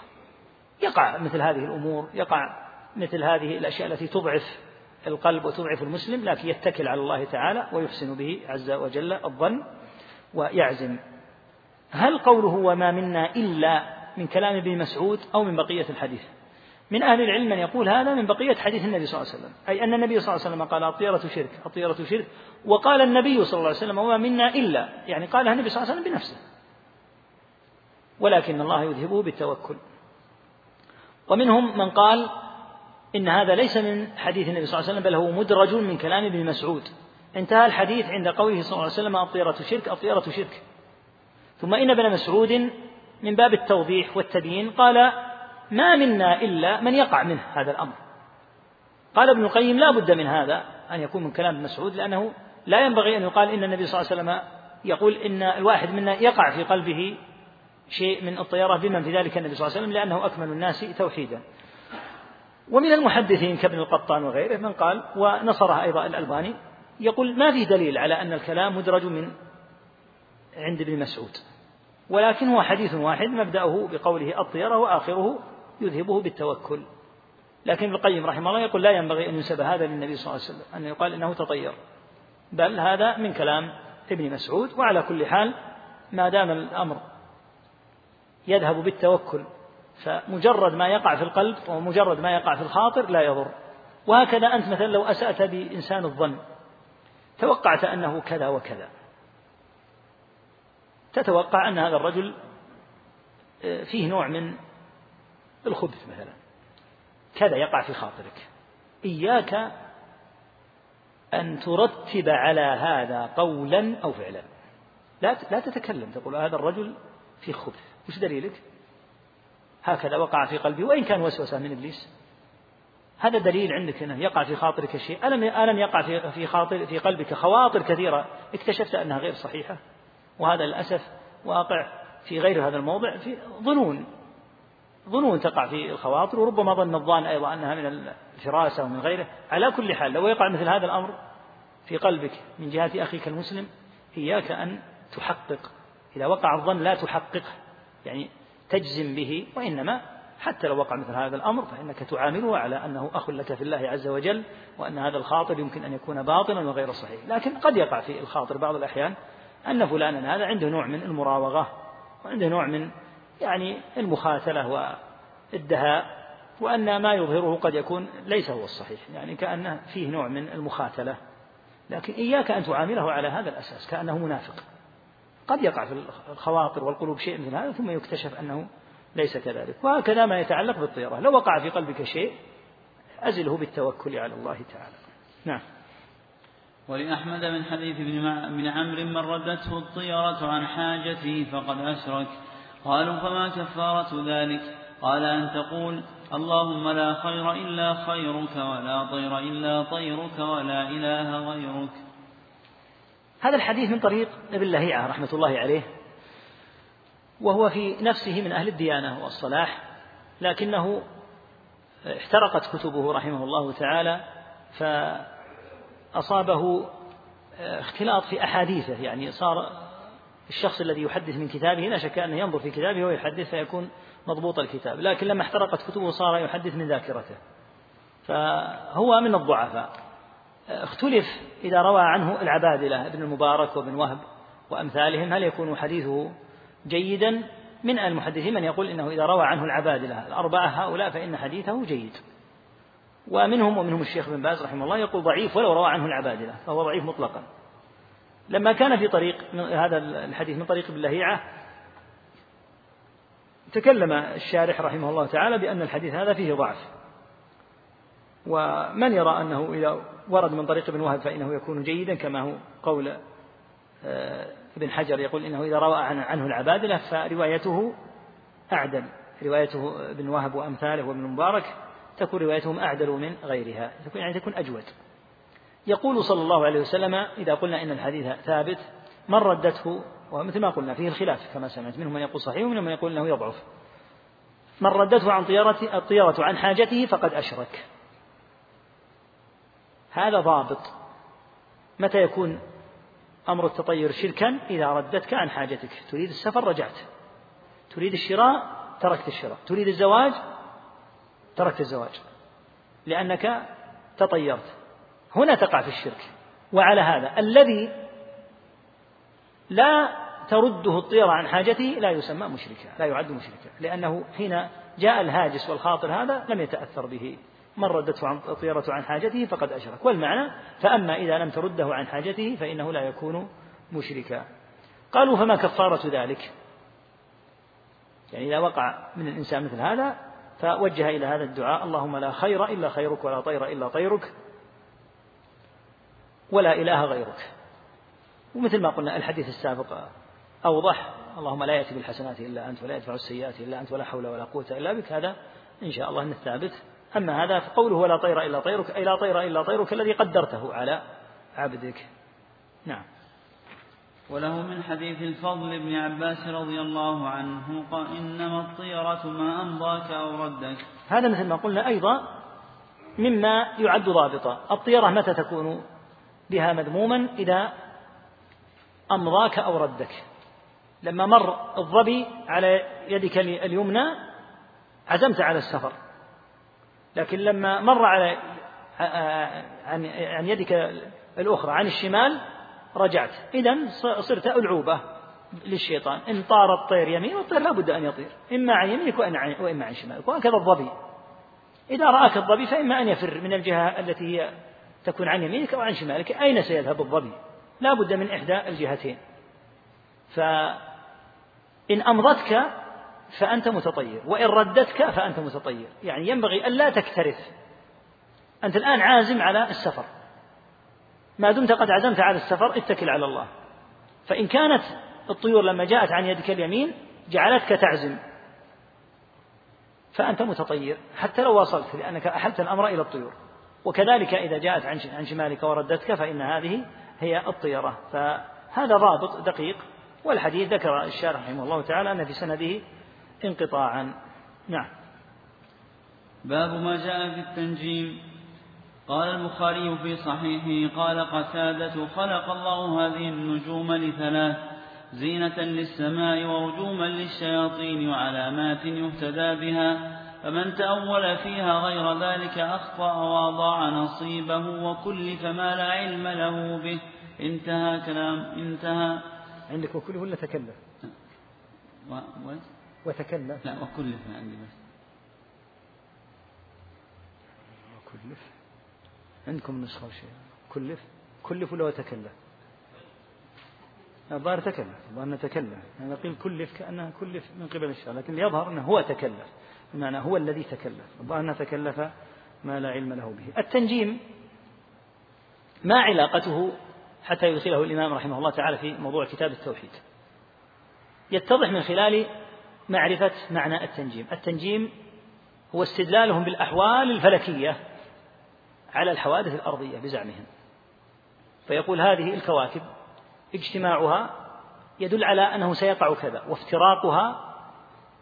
A: يقع مثل هذه الأمور يقع مثل هذه الأشياء التي تضعف القلب وتضعف المسلم لكن يتكل على الله تعالى ويحسن به عز وجل الظن ويعزم. هل قوله وما منا إلا من كلام ابن مسعود أو من بقية الحديث؟ من أهل العلم من يقول هذا من بقية حديث النبي صلى الله عليه وسلم. أي أن النبي صلى الله عليه وسلم قال الطيرة شرك الطيرة شرك وقال النبي صلى الله عليه وسلم وما منا إلا يعني قالها النبي صلى الله عليه وسلم بنفسه. ولكن الله يذهبه بالتوكل. ومنهم من قال إن هذا ليس من حديث النبي صلى الله عليه وسلم بل هو مدرج من كلام ابن مسعود. انتهى الحديث عند قوله صلى الله عليه وسلم الطيرة شرك الطيرة شرك. ثم إن ابن مسعود من باب التوضيح والتبيين قال ما منا إلا من يقع منه هذا الأمر. قال ابن القيم لا بد من هذا أن يكون من كلام ابن مسعود لأنه لا ينبغي أن يقال إن النبي صلى الله عليه وسلم يقول إن الواحد منا يقع في قلبه شيء من الطيرة بمن في ذلك النبي صلى الله عليه وسلم لأنه أكمل الناس توحيدا. ومن المحدثين كابن القطان وغيره من قال ونصره أيضا الألباني يقول ما في دليل على أن الكلام مدرج من عند ابن مسعود ولكن هو حديث واحد مبدأه بقوله الطيرة وآخره يذهبه بالتوكل. لكن ابن القيم رحمه الله يقول لا ينبغي أن ينسب هذا للنبي صلى الله عليه وسلم أن يقال إنه تطير بل هذا من كلام ابن مسعود وعلى كل حال ما دام الأمر يذهب بالتوكل فمجرد ما يقع في القلب ومجرد ما يقع في الخاطر لا يضر. وهكذا أنت مثلا لو أسأت بإنسان الظن توقعت أنه كذا وكذا. تتوقع أن هذا الرجل آه، فيه نوع من الخبث مثلا. كذا يقع في خاطرك. إياك أن ترتب على هذا قولا أو فعلا. لا لا تتكلم تقول هذا الرجل في خبث. وش دليلك؟ هكذا وقع في قلبي وإن كان وسوسة من إبليس. هذا دليل عندك أنه يقع في خاطرك شيء. ألم ألم يقع في في خاطر في قلبك خواطر كثيرة؟ اكتشفت أنها غير صحيحة. وهذا للأسف واقع في غير هذا الموضع. في ظنون. ظنون تقع في الخواطر وربما ظن الظان أيضا أنها من الفراسة ومن غيره. على كل حال لو يقع مثل هذا الأمر في قلبك من جهة أخيك المسلم إياك أن تحقق. إذا وقع الظن لا تحققه. يعني تجزم به وإنما حتى لو وقع مثل هذا الأمر فإنك تعامله على أنه أخ لك في الله عز وجل وأن هذا الخاطر يمكن أن يكون باطلا وغير صحيح. لكن قد يقع في الخاطر بعض الأحيان أن فلانا هذا عنده نوع من المراوغة وعنده نوع من يعني المخاتلة والدهاء وأن ما يظهره قد يكون ليس هو الصحيح. يعني كأنه فيه نوع من المخاتلة لكن إياك أن تعامله على هذا الأساس كأنه منافق. قد يقع في الخواطر والقلوب شيء مثل هذا ثم يكتشف أنه ليس كذلك. وهكذا ما يتعلق بالطيرة. لو وقع في قلبك شيء أزله بالتوكل على الله تعالى. نعم.
B: ولأحمد من حديث ابن عمرو من ردته الطيرة عن حاجته فقد أشرك. قالوا فما كفارة ذلك؟ قال أن تقول اللهم لا خير إلا خيرك ولا طير إلا طيرك ولا إله غيرك.
A: هذا الحديث من طريق ابن لهيعة رحمة الله عليه وهو في نفسه من أهل الديانة والصلاح لكنه احترقت كتبه رحمه الله تعالى فأصابه اختلاط في أحاديثه يعني صار الشخص الذي يحدث من كتابه لا شك أنه ينظر في كتابه ويحدث فيكون مضبوط الكتاب لكن لما احترقت كتبه صار يحدث من ذاكرته فهو من الضعفاء. اختلف إذا روى عنه العبادلة ابن المبارك وابن وهب وأمثالهم هل يكون حديثه جيدا؟ من المحدثين من يقول إنه إذا روى عنه العبادلة الأربعة هؤلاء فإن حديثه جيد. ومنهم ومنهم الشيخ بن باز رحمه الله يقول ضعيف ولو روى عنه العبادلة فهو ضعيف مطلقا. لما كان في طريق هذا الحديث من طريق ابن لهيعة تكلم الشارح رحمه الله تعالى بأن الحديث هذا فيه ضعف. ومن يرى أنه إذا ورد من طريق ابن وهب فإنه يكون جيدا كما هو قول آه، ابن حجر يقول إنه إذا روى عنه العبادلة فروايته أعدل. روايته ابن وهب وأمثاله وابن مبارك تكون روايتهم أعدل من غيرها يعني تكون أجود. يقول صلى الله عليه وسلم إذا قلنا إن الحديث ثابت من ردته؟ ومثل ما قلنا فيه الخلاف كما سمعت منهم من يقول صحيح ومنهم من يقول إنه يضعف. من ردته عن طيارة الطيارة عن حاجته فقد أشرك. هذا ضابط. متى يكون أمر التطير شركا؟ إذا ردتك عن حاجتك. تريد السفر رجعت. تريد الشراء تركت الشراء. تريد الزواج؟ تركت الزواج. لأنك تطيرت. هنا تقع في الشرك. وعلى هذا الذي لا ترده الطيرة عن حاجته لا يسمى مشركا لا يعد مشركا. لأنه حين جاء الهاجس والخاطر هذا لم يتأثر به. من ردته عن الطيرة عن حاجته فقد أشرك. والمعنى فأما إذا لم ترده عن حاجته فإنه لا يكون مشركا. قالوا فما كفارة ذلك؟ يعني إذا وقع من الإنسان مثل هذا فوجه إلى هذا الدعاء اللهم لا خير إلا خيرك ولا طير إلا طيرك ولا إله غيرك. ومثل ما قلنا الحديث السابق أوضح اللهم لا يأتي بالحسنات إلا أنت ولا يدفع السيئات إلا أنت ولا حول ولا قوة إلا بك. هذا إن شاء الله الثابت أما هذا فقوله ولا طير إلا طيرك أي لا طير إلا طيرك الذي قدرته على عبدك. نعم.
B: وله من حديث الفضل بن عباس رضي الله عنه قال إنما الطيرة ما أمضاك أو ردك.
A: هذا مثل ما قلنا أيضا مما يعد ضابطا. الطيرة متى تكون بها مذموما؟ إذا أمضاك أو ردك. لما مر الظبي على يدك اليمنى عزمت على السفر. لكن لما مر على عن عن يدك الأخرى عن الشمال رجعت. إذا صرت ألعوبة للشيطان. إن طار الطير يمين والطير لا بد أن يطير. إما عن يمينك وإما عن شمالك وهكذا الظبي. إذا رآك الظبي فإما أن يفر من الجهة التي هي تكون عن يمينك أو عن شمالك. أين سيذهب الظبي؟ لا بد من إحدى الجهتين. فإن أمضتك فأنت متطير. وإن ردتك فأنت متطير. يعني ينبغي ألا تكترث. أنت الآن عازم على السفر. ما دمت قد عزمت على السفر اتكل على الله. فإن كانت الطيور لما جاءت عن يدك اليمين جعلتك تعزم. فأنت متطير. حتى لو وصلت لأنك أحلت الأمر إلى الطيور. وكذلك إذا جاءت عن شمالك وردتك فإن هذه هي الطيرة. فهذا ضابط دقيق والحديث ذكر الشارح رحمه الله تعالى أن في سنده انقطاعا. نعم.
B: باب ما جاء في التنجيم. قال البخاري في صحيحه قال قتادة خلق الله هذه النجوم لثلاث زينة للسماء ورجوما للشياطين وعلامات يهتدى بها فمن تأول فيها غير ذلك أخطأ وأضاع نصيبه وكلف ما لا علم له به. انتهى كلام انتهى.
A: عندك وكلف ولا تكلف؟
B: و...
A: وتكلف.
B: لا وكلف عندي بس.
A: وكلف. عندكم نسخة شيء؟ كلف. كلف ولا وتكلف الظاهر تكلف. الظاهر أنه تكلف. يعني قيل كلف كأنه كلف من قبل الشرع لكن يظهر أنه هو تكلف. بمعنى هو الذي تكلف. الظاهر أنه تكلف ما لا علم له به. التنجيم ما علاقته حتى يدخله الإمام رحمه الله تعالى في موضوع كتاب التوحيد. يتضح من خلال معرفة معنى التنجيم. التنجيم هو استدلالهم بالأحوال الفلكية على الحوادث الأرضية بزعمهم. فيقول هذه الكواكب اجتماعها يدل على أنه سيقع كذا وافتراقها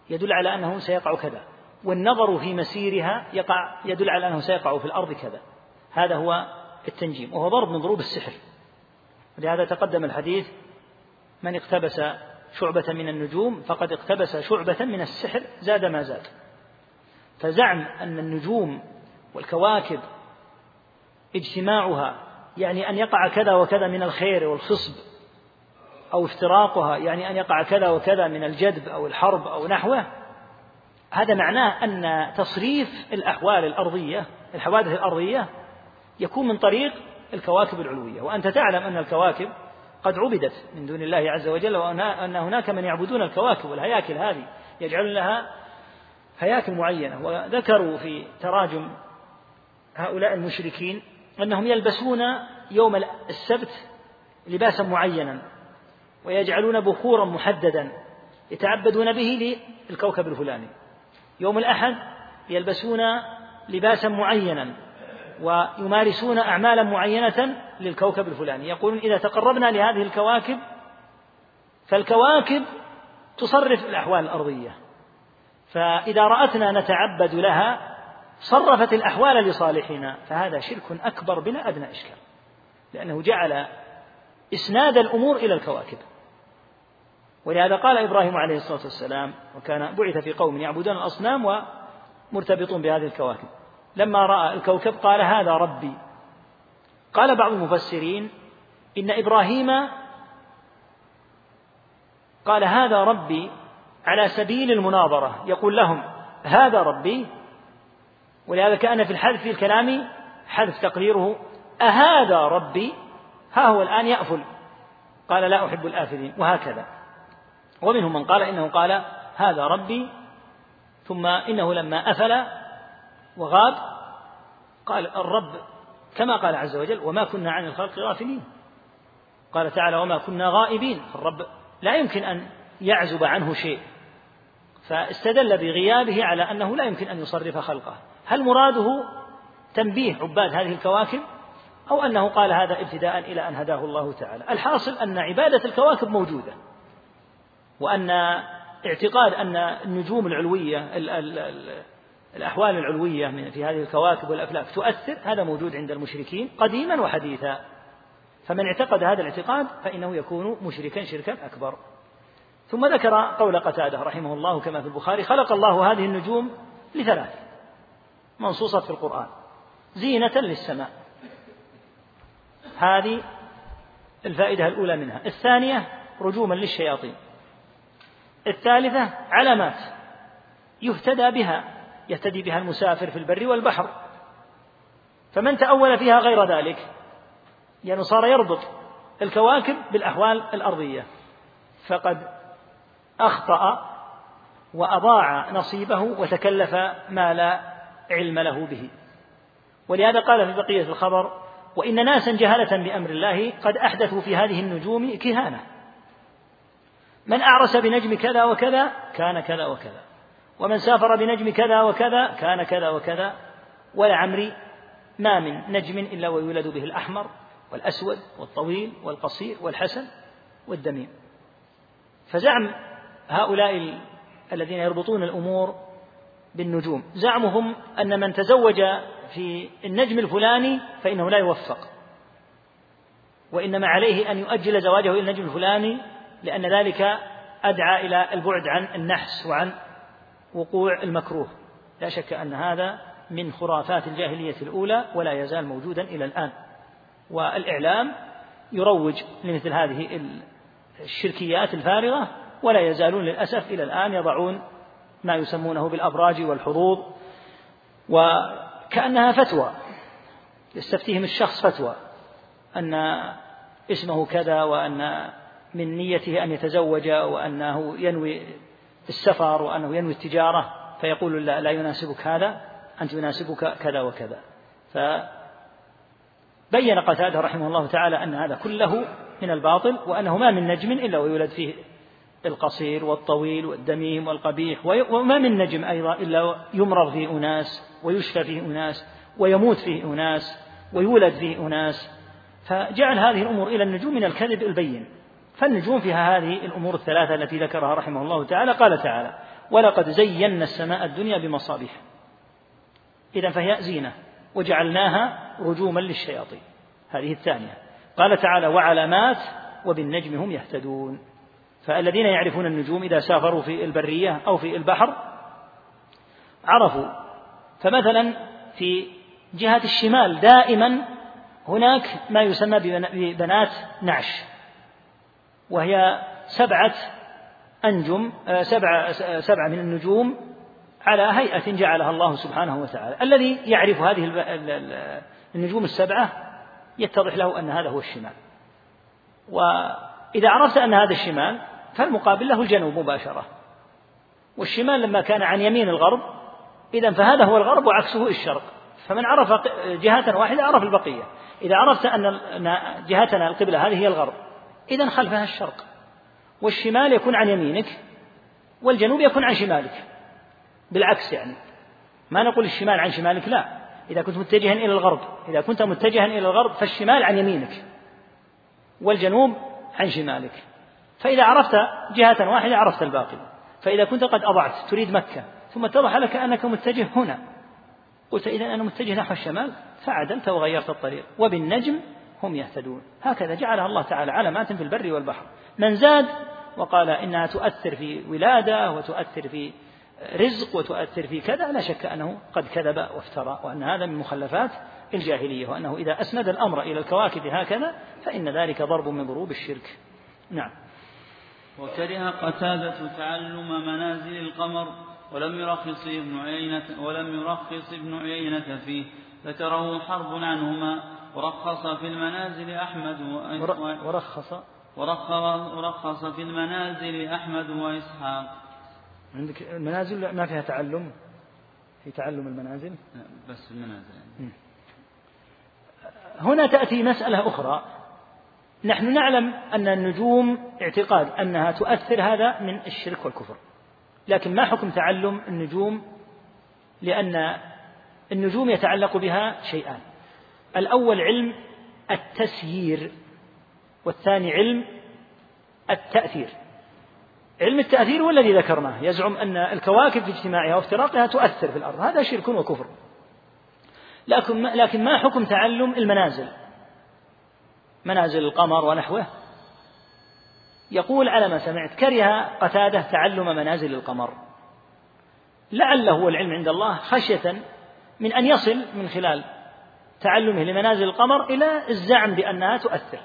A: يدل على أنه سيقع كذا والنظر في مسيرها يقع يدل على أنه سيقع في الأرض كذا. هذا هو التنجيم وهو ضرب من ضروب السحر. لهذا تقدم الحديث من اقتبس شعبة من النجوم فقد اقتبس شعبة من السحر زاد ما زاد. فزعم أن النجوم والكواكب اجتماعها يعني أن يقع كذا وكذا من الخير والخصب أو افتراقها يعني أن يقع كذا وكذا من الجدب أو الحرب أو نحوه. هذا معناه أن تصريف الأحوال الأرضية الحوادث الأرضية يكون من طريق الكواكب العلوية. وأنت تعلم أن الكواكب قد عبدت من دون الله عز وجل وأن هناك من يعبدون الكواكب والهياكل هذه يجعلون لها هياكل معينة. وذكروا في تراجم هؤلاء المشركين أنهم يلبسون يوم السبت لباسا معينا ويجعلون بخورا محددا يتعبدون به للكوكب الفلاني. يوم الأحد يلبسون لباسا معينا ويمارسون أعمالا معينة للكوكب الفلاني. يقولون إذا تقربنا لهذه الكواكب فالكواكب تصرف الأحوال الأرضية. فإذا رأتنا نتعبد لها صرفت الأحوال لصالحنا فهذا شرك أكبر بلا أدنى إشكال. لأنه جعل إسناد الأمور إلى الكواكب. ولهذا قال إبراهيم عليه الصلاة والسلام وكان بعث في قوم يعبدون الأصنام ومرتبطون بهذه الكواكب. لما رأى الكوكب قال هذا ربي. قال بعض المفسرين إن إبراهيم قال هذا ربي على سبيل المناظرة. يقول لهم هذا ربي ولهذا كأن في الحذف في الكلام حذف تقريره أهذا ربي ها هو الآن يأفل. قال لا أحب الآفلين وهكذا. ومنهم من قال إنه قال هذا ربي ثم إنه لما أفل وغاب قال الرب كما قال عز وجل وما كنا عن الخلق غافلين قال تعالى وما كنا غائبين الرب لا يمكن أن يعزب عنه شيء. فاستدل بغيابه على أنه لا يمكن أن يصرف خلقه. هل مراده تنبيه عباد هذه الكواكب؟ أو أنه قال هذا ابتداء إلى أن هداه الله تعالى؟ الحاصل أن عبادة الكواكب موجودة. وأن اعتقاد أن النجوم العلوية ال ال ال الأحوال العلوية في هذه الكواكب والأفلاك تؤثر هذا موجود عند المشركين قديما وحديثا. فمن اعتقد هذا الاعتقاد فإنه يكون مشركا شركا أكبر. ثم ذكر قول قتادة رحمه الله كما في البخاري خلق الله هذه النجوم لثلاث منصوصة في القرآن زينة للسماء. هذه الفائدة الأولى منها. الثانية رجوما للشياطين. الثالثة علامات يهتدى بها. يهتدي بها المسافر في البر والبحر. فمن تأول فيها غير ذلك؟ يعني صار يربط الكواكب بالأحوال الأرضية. فقد أخطأ وأضاع نصيبه وتكلف ما لا علم له به. ولهذا قال في بقية الخبر وإن ناسا جهلة بأمر الله قد أحدثوا في هذه النجوم كهانة. من أعرس بنجم كذا وكذا كان كذا وكذا. ومن سافر بنجم كذا وكذا كان كذا وكذا ولعمري ما من نجم إلا ويولد به الأحمر والأسود والطويل والقصير والحسن والدميم فزعم هؤلاء الذين يربطون الأمور بالنجوم. زعمهم أن من تزوج في النجم الفلاني فإنه لا يوفق وإنما عليه أن يؤجل زواجه إلى النجم الفلاني لأن ذلك أدعى إلى البعد عن النحس وعن وقوع المكروه. لا شك أن هذا من خرافات الجاهلية الأولى ولا يزال موجودا إلى الآن. والإعلام يروج لمثل هذه الشركيات الفارغة ولا يزالون للأسف إلى الآن يضعون ما يسمونه بالأبراج والحظوظ وكأنها فتوى. يستفتيهم الشخص فتوى أن اسمه كذا وأن من نيته أن يتزوج وأنه ينوي السفر وأنه ينوي التجارة فيقول لا, لا يناسبك هذا أنت يناسبك كذا وكذا. فبين قتادة رحمه الله تعالى أن هذا كله من الباطل وأنه ما من نجم إلا ويولد فيه القصير والطويل والدميم والقبيح وما من نجم أيضا إلا يمرض فيه أناس ويشفى فيه أناس ويموت فيه أناس ويولد فيه أناس. فجعل هذه الأمور إلى النجوم من الكذب البين. فالنجوم فيها هذه الأمور الثلاثة التي ذكرها رحمه الله تعالى. قال تعالى ولقد زينا السماء الدنيا بمصابيح. إذا فهي زينة وجعلناها رجوما للشياطين. هذه الثانية. قال تعالى وعلامات وبالنجم هم يهتدون. فالذين يعرفون النجوم إذا سافروا في البرية أو في البحر عرفوا. فمثلا في جهة الشمال دائما هناك ما يسمى ببنات نعش. وهي سبعة أنجم آه، سبعة آه، سبعة من النجوم على هيئة جعلها الله سبحانه وتعالى. الذي يعرف هذه النجوم السبعة يتضح له أن هذا هو الشمال. وإذا عرفت أن هذا الشمال فالمقابل له الجنوب مباشرة. والشمال لما كان عن يمين الغرب إذا فهذا هو الغرب وعكسه الشرق. فمن عرف جهة واحدة عرف البقية. إذا عرفت أن جهتنا القبلة هذه هي الغرب. إذا خلفها الشرق. والشمال يكون عن يمينك والجنوب يكون عن شمالك. بالعكس يعني. ما نقول الشمال عن شمالك لا. إذا كنت متجها إلى الغرب إذا كنت متجها إلى الغرب فالشمال عن يمينك والجنوب عن شمالك. فإذا عرفت جهة واحدة عرفت الباقي. فإذا كنت قد أضعت تريد مكة ثم اتضح لك أنك متجه هنا. قلت إذا أنا متجه نحو الشمال. فعدلت وغيرت الطريق. وبالنجم هم يهتدون. هكذا جعلها الله تعالى علامات في البر والبحر. من زاد وقال إنها تؤثر في ولادة وتؤثر في رزق وتؤثر في كذا لا شك أنه قد كذب وافترى وأن هذا من مخلفات الجاهلية وأنه إذا أسند الأمر إلى الكواكب هكذا فإن ذلك ضرب من ضروب الشرك. نعم.
B: وكره قتادة تعلم منازل القمر ولم يرخص ابن عيينة ولم يرخص ابن عيينة فيه ذكره حرب عنهما ورخص في المنازل أحمد
A: ورخص.
B: ورخص في المنازل أحمد وإسحاق.
A: عندك المنازل ما فيها تعلم؟ في تعلم المنازل؟
B: بس المنازل. يعني.
A: هنا تأتي مسألة أخرى. نحن نعلم أن النجوم اعتقاد أنها تؤثر هذا من الشرك والكفر. لكن ما حكم تعلم النجوم؟ لأن النجوم يتعلق بها شيئان. الأول علم التسيير والثاني علم التأثير. علم التأثير هو الذي ذكرناه. يزعم أن الكواكب في اجتماعها وافتراقها تؤثر في الأرض. هذا شرك وكفر. لكن لكن ما حكم تعلم المنازل؟ منازل القمر ونحوه. يقول على ما سمعت كره قتادة تعلم منازل القمر. لعله هو العلم عند الله خشية من أن يصل من خلال تعلمه لمنازل القمر إلى الزعم بأنها تؤثر.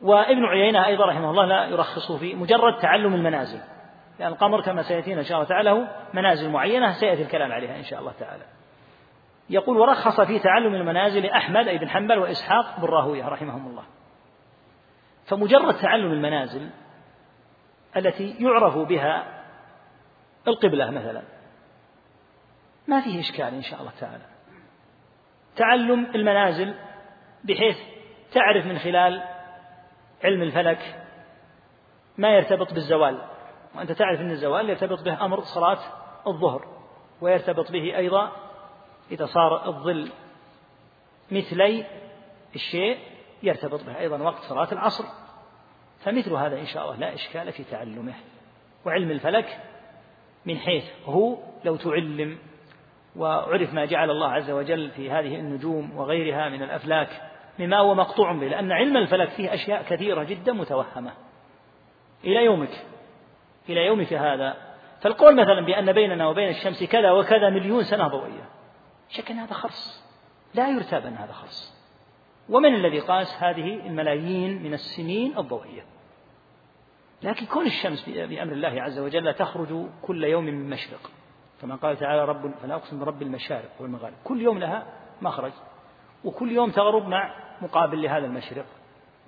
A: وابن عيينة أيضا رحمه الله لا يرخص في مجرد تعلم المنازل. لأن القمر كما سيأتينا إن شاء الله تعالى له منازل معينة سيأتي الكلام عليها إن شاء الله تعالى. يقول ورخص في تعلم المنازل أحمد أي بن حنبل وإسحاق بن راهوية رحمهم الله. فمجرد تعلم المنازل التي يعرف بها القبلة مثلا ما فيه إشكال إن شاء الله تعالى. تعلم المنازل بحيث تعرف من خلال علم الفلك ما يرتبط بالزوال. وأنت تعرف أن الزوال يرتبط به أمر صلاة الظهر ويرتبط به أيضا إذا صار الظل مثلي الشيء يرتبط به أيضا وقت صلاة العصر. فمثل هذا إن شاء الله لا إشكال في تعلمه. وعلم الفلك من حيث هو لو تعلم وعرف ما جعل الله عز وجل في هذه النجوم وغيرها من الأفلاك مما هو مقطوع به لأن علم الفلك فيه أشياء كثيرة جدا متوهمة. إلى يومك إلى يومك هذا. فالقول مثلا بأن بيننا وبين الشمس كذا وكذا مليون سنة ضوئية شك هذا خرص. لا يرتاب أن هذا خرص. ومن الذي قاس هذه؟ الملايين من السنين الضوئية. لكن كون الشمس بأمر الله عز وجل تخرج كل يوم من مشرق كما قال تعالى رب فلا أقسم برب المشارق والمغارب. كل يوم لها مخرج وكل يوم تغرب مع مقابل لهذا المشرق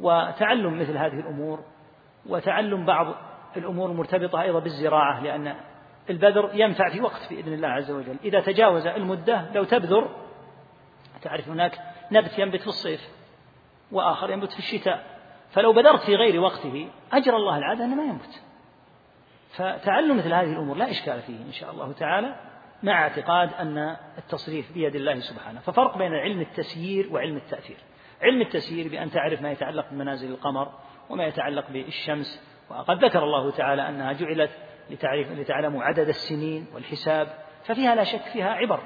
A: وتعلم مثل هذه الأمور وتعلم بعض الأمور المرتبطة أيضا بالزراعة لأن البذر ينفع في وقت بإذن الله عز وجل. إذا تجاوز المدة لو تبذر تعرف هناك نبت ينبت في الصيف وآخر ينبت في الشتاء. فلو بذرت في غير وقته أجر الله العادة أنه ما ينبت. فتعلم مثل هذه الأمور لا إشكال فيه إن شاء الله تعالى مع اعتقاد أن التصريف بيد الله سبحانه. ففرق بين علم التسيير وعلم التأثير. علم التسيير بأن تعرف ما يتعلق بمنازل القمر وما يتعلق بالشمس وقد ذكر الله تعالى أنها جعلت لتعرف لتعلموا عدد السنين والحساب ففيها لا شك فيها عبر.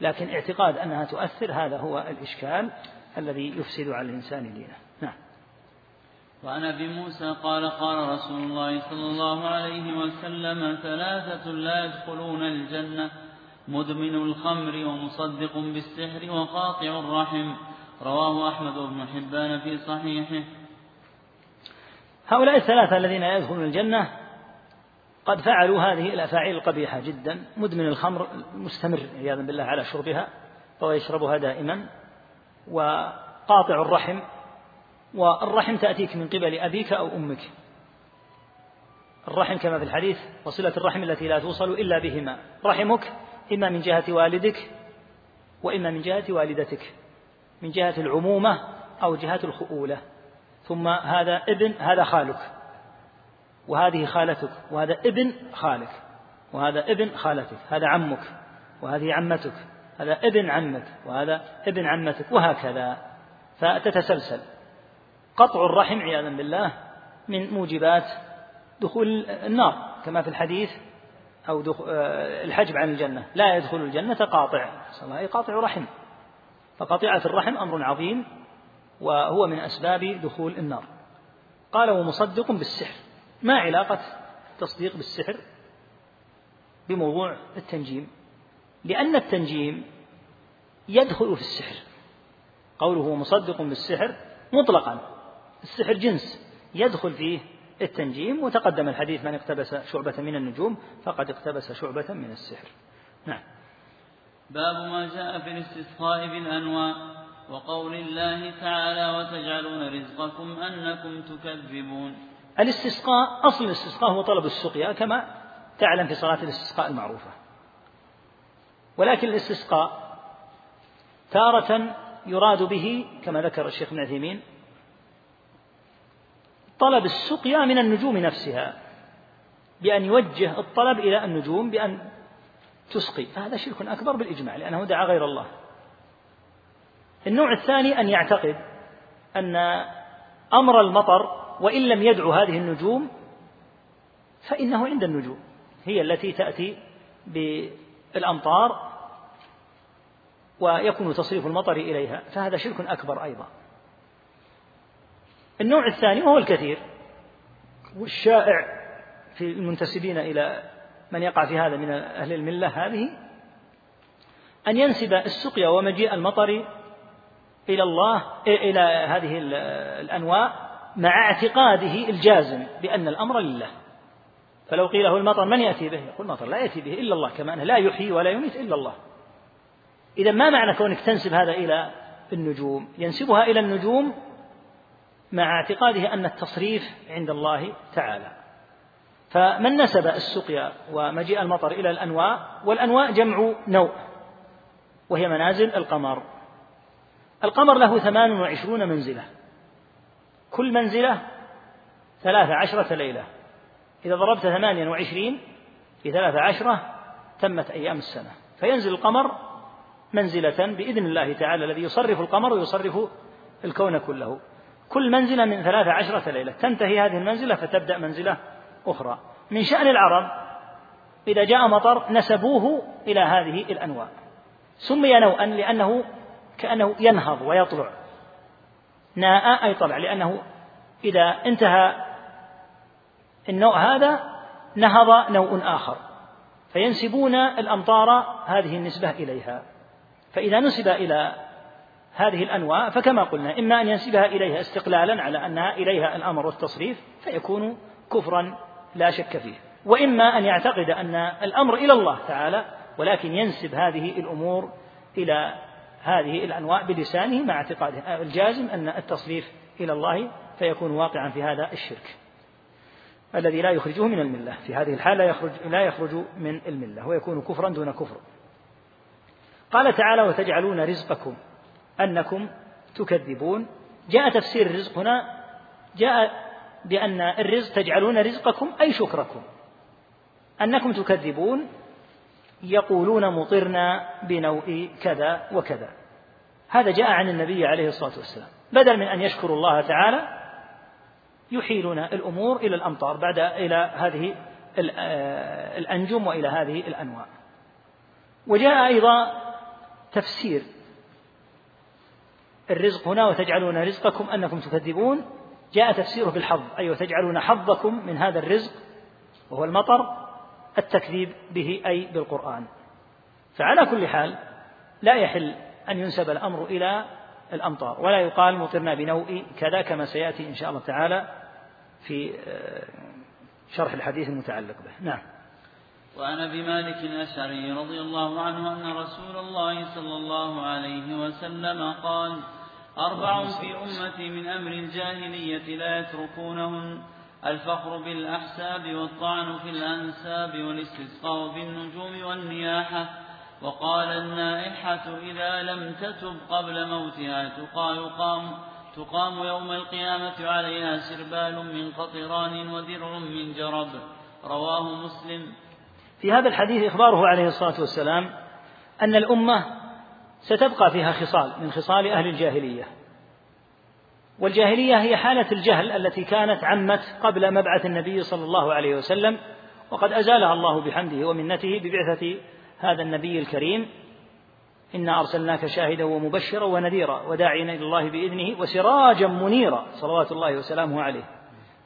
A: لكن اعتقاد أنها تؤثر هذا هو الإشكال الذي يفسد على الإنسان دينه. نعم.
B: وعن أبي موسى قال قال رسول الله صلى الله عليه وسلم ثلاثة لا يدخلون الجنة مدمن الخمر ومصدق بالسحر وقاطع الرحم. رواه أحمد بن حبان في صحيحه.
A: هؤلاء الثلاثة الذين يدخلون الجنة قد فعلوا هذه الأفاعيل القبيحة جدا. مدمن الخمر مستمر عياذا بالله على شربها فهو يشربها دائما. وقاطع الرحم والرحم تأتيك من قبل أبيك أو أمك. الرحم كما في الحديث وصلة الرحم التي لا توصل إلا بهما. رحمك إما من جهة والدك وإما من جهة والدتك. من جهة العمومة أو جهة الخؤولة. ثم هذا ابن هذا خالك. وهذه خالتك. وهذا ابن خالك. وهذا ابن خالتك. هذا عمك. وهذه عمتك. هذا ابن عمك. وهذا ابن عمتك. وهكذا. فتتسلسل. قطع الرحم عياذا بالله من موجبات دخول النار كما في الحديث أو آه، الحجب عن الجنة. لا يدخل الجنة قاطع أي قاطع رحم. فقطيعة الرحم أمر عظيم وهو من أسباب دخول النار. قال ومصدق بالسحر. ما علاقة التصديق بالسحر بموضوع التنجيم؟ لأن التنجيم يدخل في السحر. قوله مصدق بالسحر مطلقا. السحر جنس يدخل فيه التنجيم وتقدم الحديث من اقتبس شعبة من النجوم فقد اقتبس شعبة من السحر. نعم.
B: باب ما جاء في الاستسقاء بالأنواع وقول الله تعالى وتجعلون رزقكم أنكم تكذبون
A: الاستسقاء أصل الاستسقاء هو طلب السقيا كما تعلم في صلاة الاستسقاء المعروفة. ولكن الاستسقاء تارة يراد به كما ذكر الشيخ ابن عثيمين طلب السقيا من النجوم نفسها بأن يوجه الطلب إلى النجوم بأن تسقي. فهذا شرك أكبر بالإجماع لأنه دعا غير الله. النوع الثاني أن يعتقد أن أمر المطر وإن لم يدعو هذه النجوم فإنه عند النجوم هي التي تأتي بالأمطار ويكون تصريف المطر إليها فهذا شرك أكبر أيضا. النوع الثاني وهو الكثير. والشائع في المنتسبين إلى من يقع في هذا من أهل الملة هذه أن ينسب السقيا ومجيء المطر إلى الله إلى هذه الأنواع مع اعتقاده الجازم بأن الأمر لله. فلو قيل له المطر من يأتي به؟ يقول المطر لا يأتي به إلا الله كما أنه لا يحيي ولا يميت إلا الله. إذا ما معنى كونك تنسب هذا إلى النجوم؟ ينسبها إلى النجوم مع اعتقاده أن التصريف عند الله تعالى. فمن نسب السقيا ومجيء المطر إلى الأنواء والأنواء جمع نوء وهي منازل القمر. القمر له ثمان وعشرون منزلة. كل منزلة ثلاث عشرة ليلة. إذا ضربت ثمانيا وعشرين في ثلاث عشرة تمت أيام السنة. فينزل القمر منزلة بإذن الله تعالى الذي يصرف القمر ويصرف الكون كله. كل منزلة من ثلاث عشرة ليلة. تنتهي هذه المنزلة فتبدأ منزلة أخرى. من شأن العرب إذا جاء مطر نسبوه إلى هذه الأنواع. سمي نوءا لأنه كأنه ينهض ويطلع. ناء أي طلع لأنه إذا انتهى النوع هذا نهض نوء آخر. فينسبون الأمطار هذه النسبة إليها. فإذا نسب إلى هذه الأنواع فكما قلنا إما أن ينسبها إليها استقلالا على أنها إليها الأمر والتصريف فيكون كفرا لا شك فيه. وإما أن يعتقد أن الأمر إلى الله تعالى ولكن ينسب هذه الأمور إلى هذه الأنواع بلسانه مع اعتقاده الجازم أن التصريف إلى الله فيكون واقعا في هذا الشرك الذي لا يخرجه من الملة. في هذه الحالة لا يخرج, لا يخرج من الملة ويكون كفرا دون كفر. قال تعالى وتجعلون رزقكم أنكم تكذبون. جاء تفسير الرزق هنا جاء بأن الرزق تجعلون رزقكم أي شكركم. أنكم تكذبون يقولون مطرنا بنوء كذا وكذا. هذا جاء عن النبي عليه الصلاة والسلام. بدل من أن يشكروا الله تعالى يحيلون الأمور إلى الأمطار بعد إلى هذه آه، الأنجم وإلى هذه الأنواع. وجاء أيضا تفسير الرزق هنا وتجعلون رزقكم أنكم تكذبون. جاء تفسيره بالحظ أي وتجعلون حظكم من هذا الرزق وهو المطر التكذيب به أي بالقرآن. فعلى كل حال لا يحل أن ينسب الأمر إلى الأمطار ولا يقال مطرنا بنوء كذا كما سيأتي إن شاء الله تعالى في آه، شرح الحديث المتعلق به. نعم.
B: وعن ابي مالك الأشعري رضي الله عنه أن رسول الله صلى الله عليه وسلم قال أربع في امتي من أمر الجاهلية لا يتركونهن الفخر بالأحساب والطعن في الأنساب والاستسقاء بالنجوم والنياحة. وقال النائحة إذا لم تتب قبل موتها تقال قام تقام يوم القيامة عليها سربال من قطران ودرع من جرب. رواه مسلم.
A: في هذا الحديث إخباره عليه الصلاة والسلام أن الأمة ستبقى فيها خصال من خصال أهل الجاهلية. والجاهلية هي حالة الجهل التي كانت عمت قبل مبعث النبي صلى الله عليه وسلم وقد أزالها الله بحمده ومنته ببعثة هذا النبي الكريم. إنا أرسلناك شاهدا ومبشرا ونذيرا وداعيا إلى الله بإذنه وسراجا منيرا صلوات الله وسلامه عليه.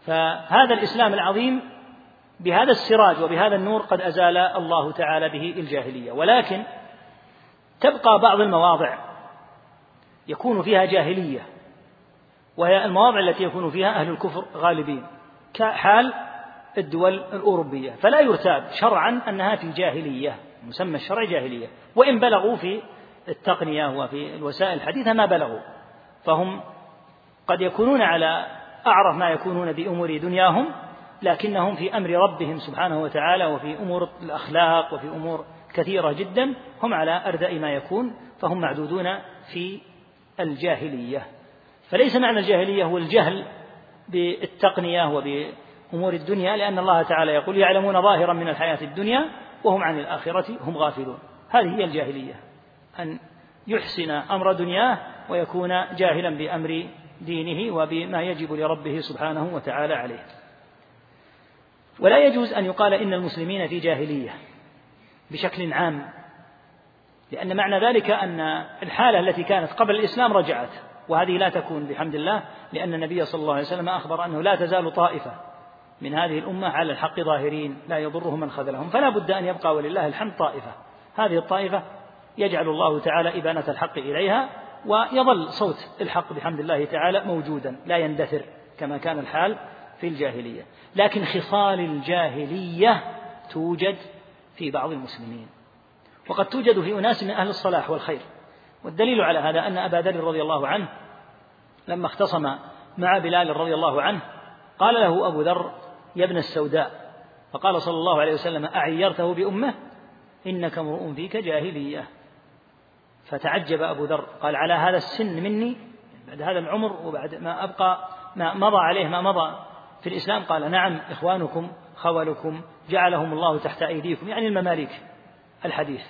A: فهذا الإسلام العظيم بهذا السراج وبهذا النور قد أزال الله تعالى به الجاهلية. ولكن تبقى بعض المواضع يكون فيها جاهلية وهي المواضع التي يكون فيها أهل الكفر غالبين كحال الدول الأوروبية. فلا يرتاب شرعا أنها في جاهلية مسمى الشرع جاهلية. وإن بلغوا في التقنية وفي الوسائل الحديثة ما بلغوا. فهم قد يكونون على أعرف ما يكونون بأمور دنياهم لكنهم في أمر ربهم سبحانه وتعالى وفي أمور الأخلاق وفي أمور كثيرة جدا هم على أردأ ما يكون فهم معدودون في الجاهلية. فليس معنى الجاهلية هو الجهل بالتقنية وبأمور الدنيا لأن الله تعالى يقول يعلمون ظاهرا من الحياة الدنيا وهم عن الآخرة هم غافلون. هذه هي الجاهلية أن يحسن أمر دنياه ويكون جاهلا بأمر دينه وبما يجب لربه سبحانه وتعالى عليه. ولا يجوز أن يقال إن المسلمين في جاهلية. بشكل عام. لأن معنى ذلك أن الحالة التي كانت قبل الإسلام رجعت وهذه لا تكون بحمد الله لأن النبي صلى الله عليه وسلم أخبر أنه لا تزال طائفة من هذه الأمة على الحق ظاهرين لا يضرهم من خذلهم فلا بد أن يبقى ولله الحمد طائفة. هذه الطائفة يجعل الله تعالى إبانة الحق إليها ويظل صوت الحق بحمد الله تعالى موجودا لا يندثر كما كان الحال في الجاهلية. لكن خصال الجاهلية توجد في بعض المسلمين. وقد توجد في أناس من أهل الصلاح والخير. والدليل على هذا أن أبا ذر رضي الله عنه لما اختصم مع بلال رضي الله عنه قال له أبو ذر يا ابن السوداء. فقال صلى الله عليه وسلم أعيرته بأمه؟ إنك امرؤ فيك جاهلية. فتعجب أبو ذر قال على هذا السن مني؟ بعد هذا العمر وبعد ما أبقى ما مضى عليه ما مضى في الإسلام؟ قال نعم إخوانكم خولكم جعلهم الله تحت أيديكم يعني المماليك الحديث.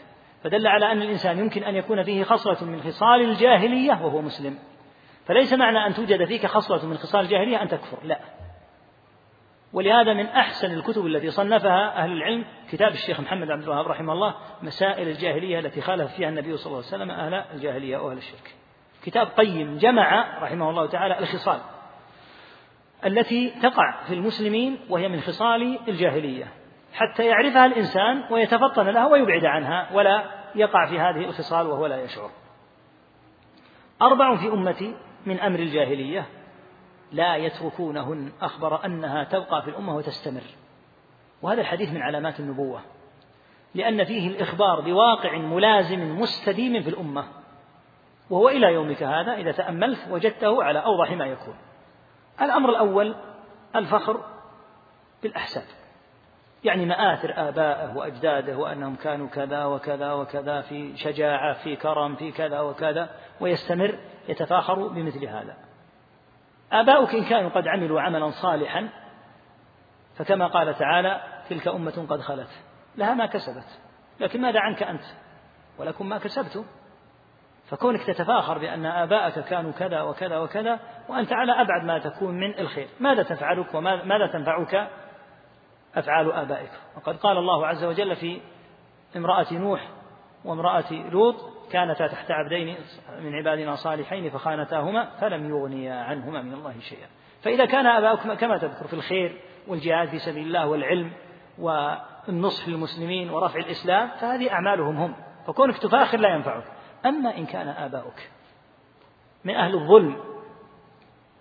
A: فدل على أن الإنسان يمكن أن يكون فيه خصلة من خصال الجاهلية وهو مسلم. فليس معنى أن توجد فيك خصلة من خصال الجاهلية أن تكفر لا. ولهذا من أحسن الكتب التي صنفها أهل العلم كتاب الشيخ محمد عبد الوهاب رحمه الله مسائل الجاهلية التي خالف فيها النبي صلى الله عليه وسلم أهل الجاهلية وأهل الشرك. كتاب قيم جمع رحمه الله تعالى الخصال. التي تقع في المسلمين وهي من خصال الجاهلية حتى يعرفها الإنسان ويتفطن لها ويبعد عنها ولا يقع في هذه الخصال وهو لا يشعر. أربع في أمتي من أمر الجاهلية لا يتركونهن أخبر أنها تبقى في الأمة وتستمر. وهذا الحديث من علامات النبوة لأن فيه الإخبار بواقع ملازم مستديم في الأمة وهو إلى يومك هذا إذا تأملت وجدته على أوضح ما يكون. الأمر الأول الفخر بالأحساب. يعني مآثر آبائه وأجداده وأنهم كانوا كذا وكذا وكذا في شجاعة في كرم في كذا وكذا ويستمر يتفاخر بمثل هذا. آباؤك إن كانوا قد عملوا عملا صالحا فكما قال تعالى تلك أمة قد خلت. لها ما كسبت لكن ماذا عنك أنت؟ ولكم ما كسبتم. فكونك تتفاخر بأن آباءك كانوا كذا وكذا وكذا وأنت على أبعد ما تكون من الخير. ماذا تفعلك وماذا تنفعك؟ أفعال آبائك. وقد قال الله عز وجل في امرأة نوح وامرأة لوط كانتا تحت عبدين من عبادنا صالحين فخانتاهما فلم يغنيا عنهما من الله شيئا. فإذا كان آباؤكما كما تذكر في الخير والجهاد في سبيل الله والعلم والنصح للمسلمين ورفع الإسلام فهذه أعمالهم هم. فكونك تفاخر لا ينفعك. أما إن كان آباؤك من أهل الظلم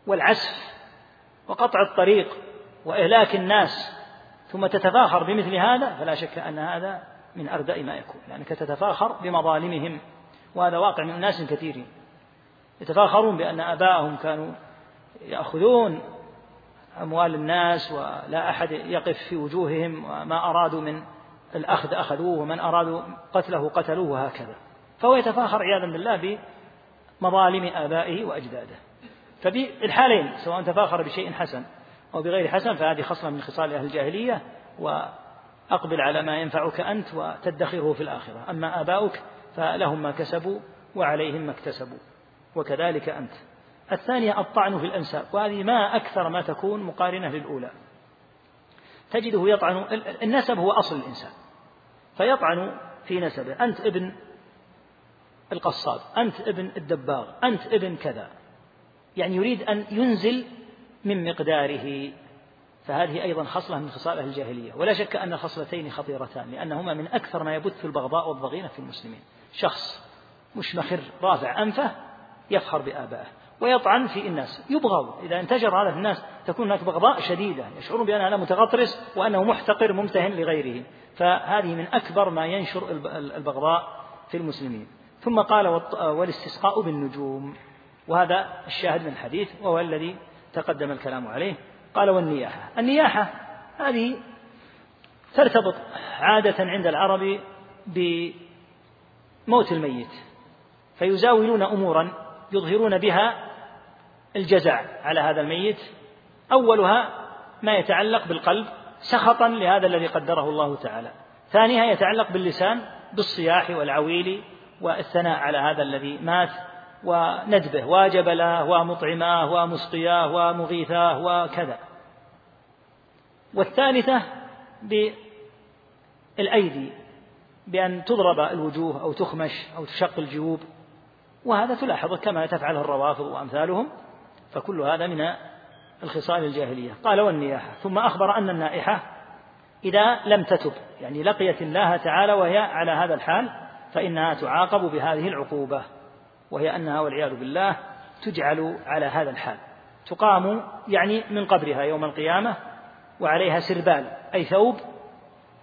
A: والعسف وقطع الطريق وإهلاك الناس ثم تتفاخر بمثل هذا فلا شك أن هذا من أردأ ما يكون لأنك تتفاخر بمظالمهم وهذا واقع من أناس كثيرين. يتفاخرون بأن آباءهم كانوا يأخذون أموال الناس ولا أحد يقف في وجوههم وما أرادوا من الأخذ أخذوه ومن أرادوا قتله قتلوه وهكذا. فهو يتفاخر عياذا بالله بمظالم آبائه وأجداده. ففي الحالين سواء تفاخر بشيء حسن أو بغير حسن فهذه خصلة من خصال أهل الجاهلية وأقبل على ما ينفعك أنت وتدخره في الآخرة. أما آباؤك فلهم ما كسبوا وعليهم ما اكتسبوا وكذلك أنت. الثانية الطعن في الأنساب وهذه ما أكثر ما تكون مقارنة للأولى. تجده يطعن النسب هو أصل الإنسان فيطعن في نسبه. أنت ابن القصاب أنت ابن الدباغ أنت ابن كذا. يعني يريد أن ينزل من مقداره. فهذه أيضا خصلة من خصال أهل الجاهلية. ولا شك أن الخصلتين خطيرتان لأنهما من أكثر ما يبث البغضاء والضغينة في المسلمين. شخص مشمخر رافع أنفه يفخر بآبائه ويطعن في الناس يبغض. إذا انتشر هذا في الناس تكون هناك بغضاء شديدة يشعرون بأن هذا متغطرس وأنه محتقر ممتهن لغيره. فهذه من أكبر ما ينشر البغضاء في المسلمين. ثم قال والاستسقاء بالنجوم. وهذا الشاهد من الحديث وهو الذي تقدم الكلام عليه. قال والنياحة. النياحة هذه ترتبط عادة عند العرب بموت الميت. فيزاولون أمورا يظهرون بها الجزع على هذا الميت. أولها ما يتعلق بالقلب سخطا لهذا الذي قدره الله تعالى. ثانيها يتعلق باللسان بالصياح والعويل والثناء على هذا الذي مات وندبه واجب له ومطعماه ومسقياه ومغيثاه وكذا. والثالثة بالأيدي بأن تضرب الوجوه أو تخمش أو تشق الجيوب. وهذا تلاحظه كما تفعله الروافض وأمثالهم فكل هذا من الخصال الجاهلية. قال والنياحة. ثم أخبر أن النائحة إذا لم تتب يعني لقيت الله تعالى وهي على هذا الحال فإنها تعاقب بهذه العقوبة وهي أنها والعياذ بالله تجعل على هذا الحال. تقام يعني من قبرها يوم القيامة وعليها سربال أي ثوب.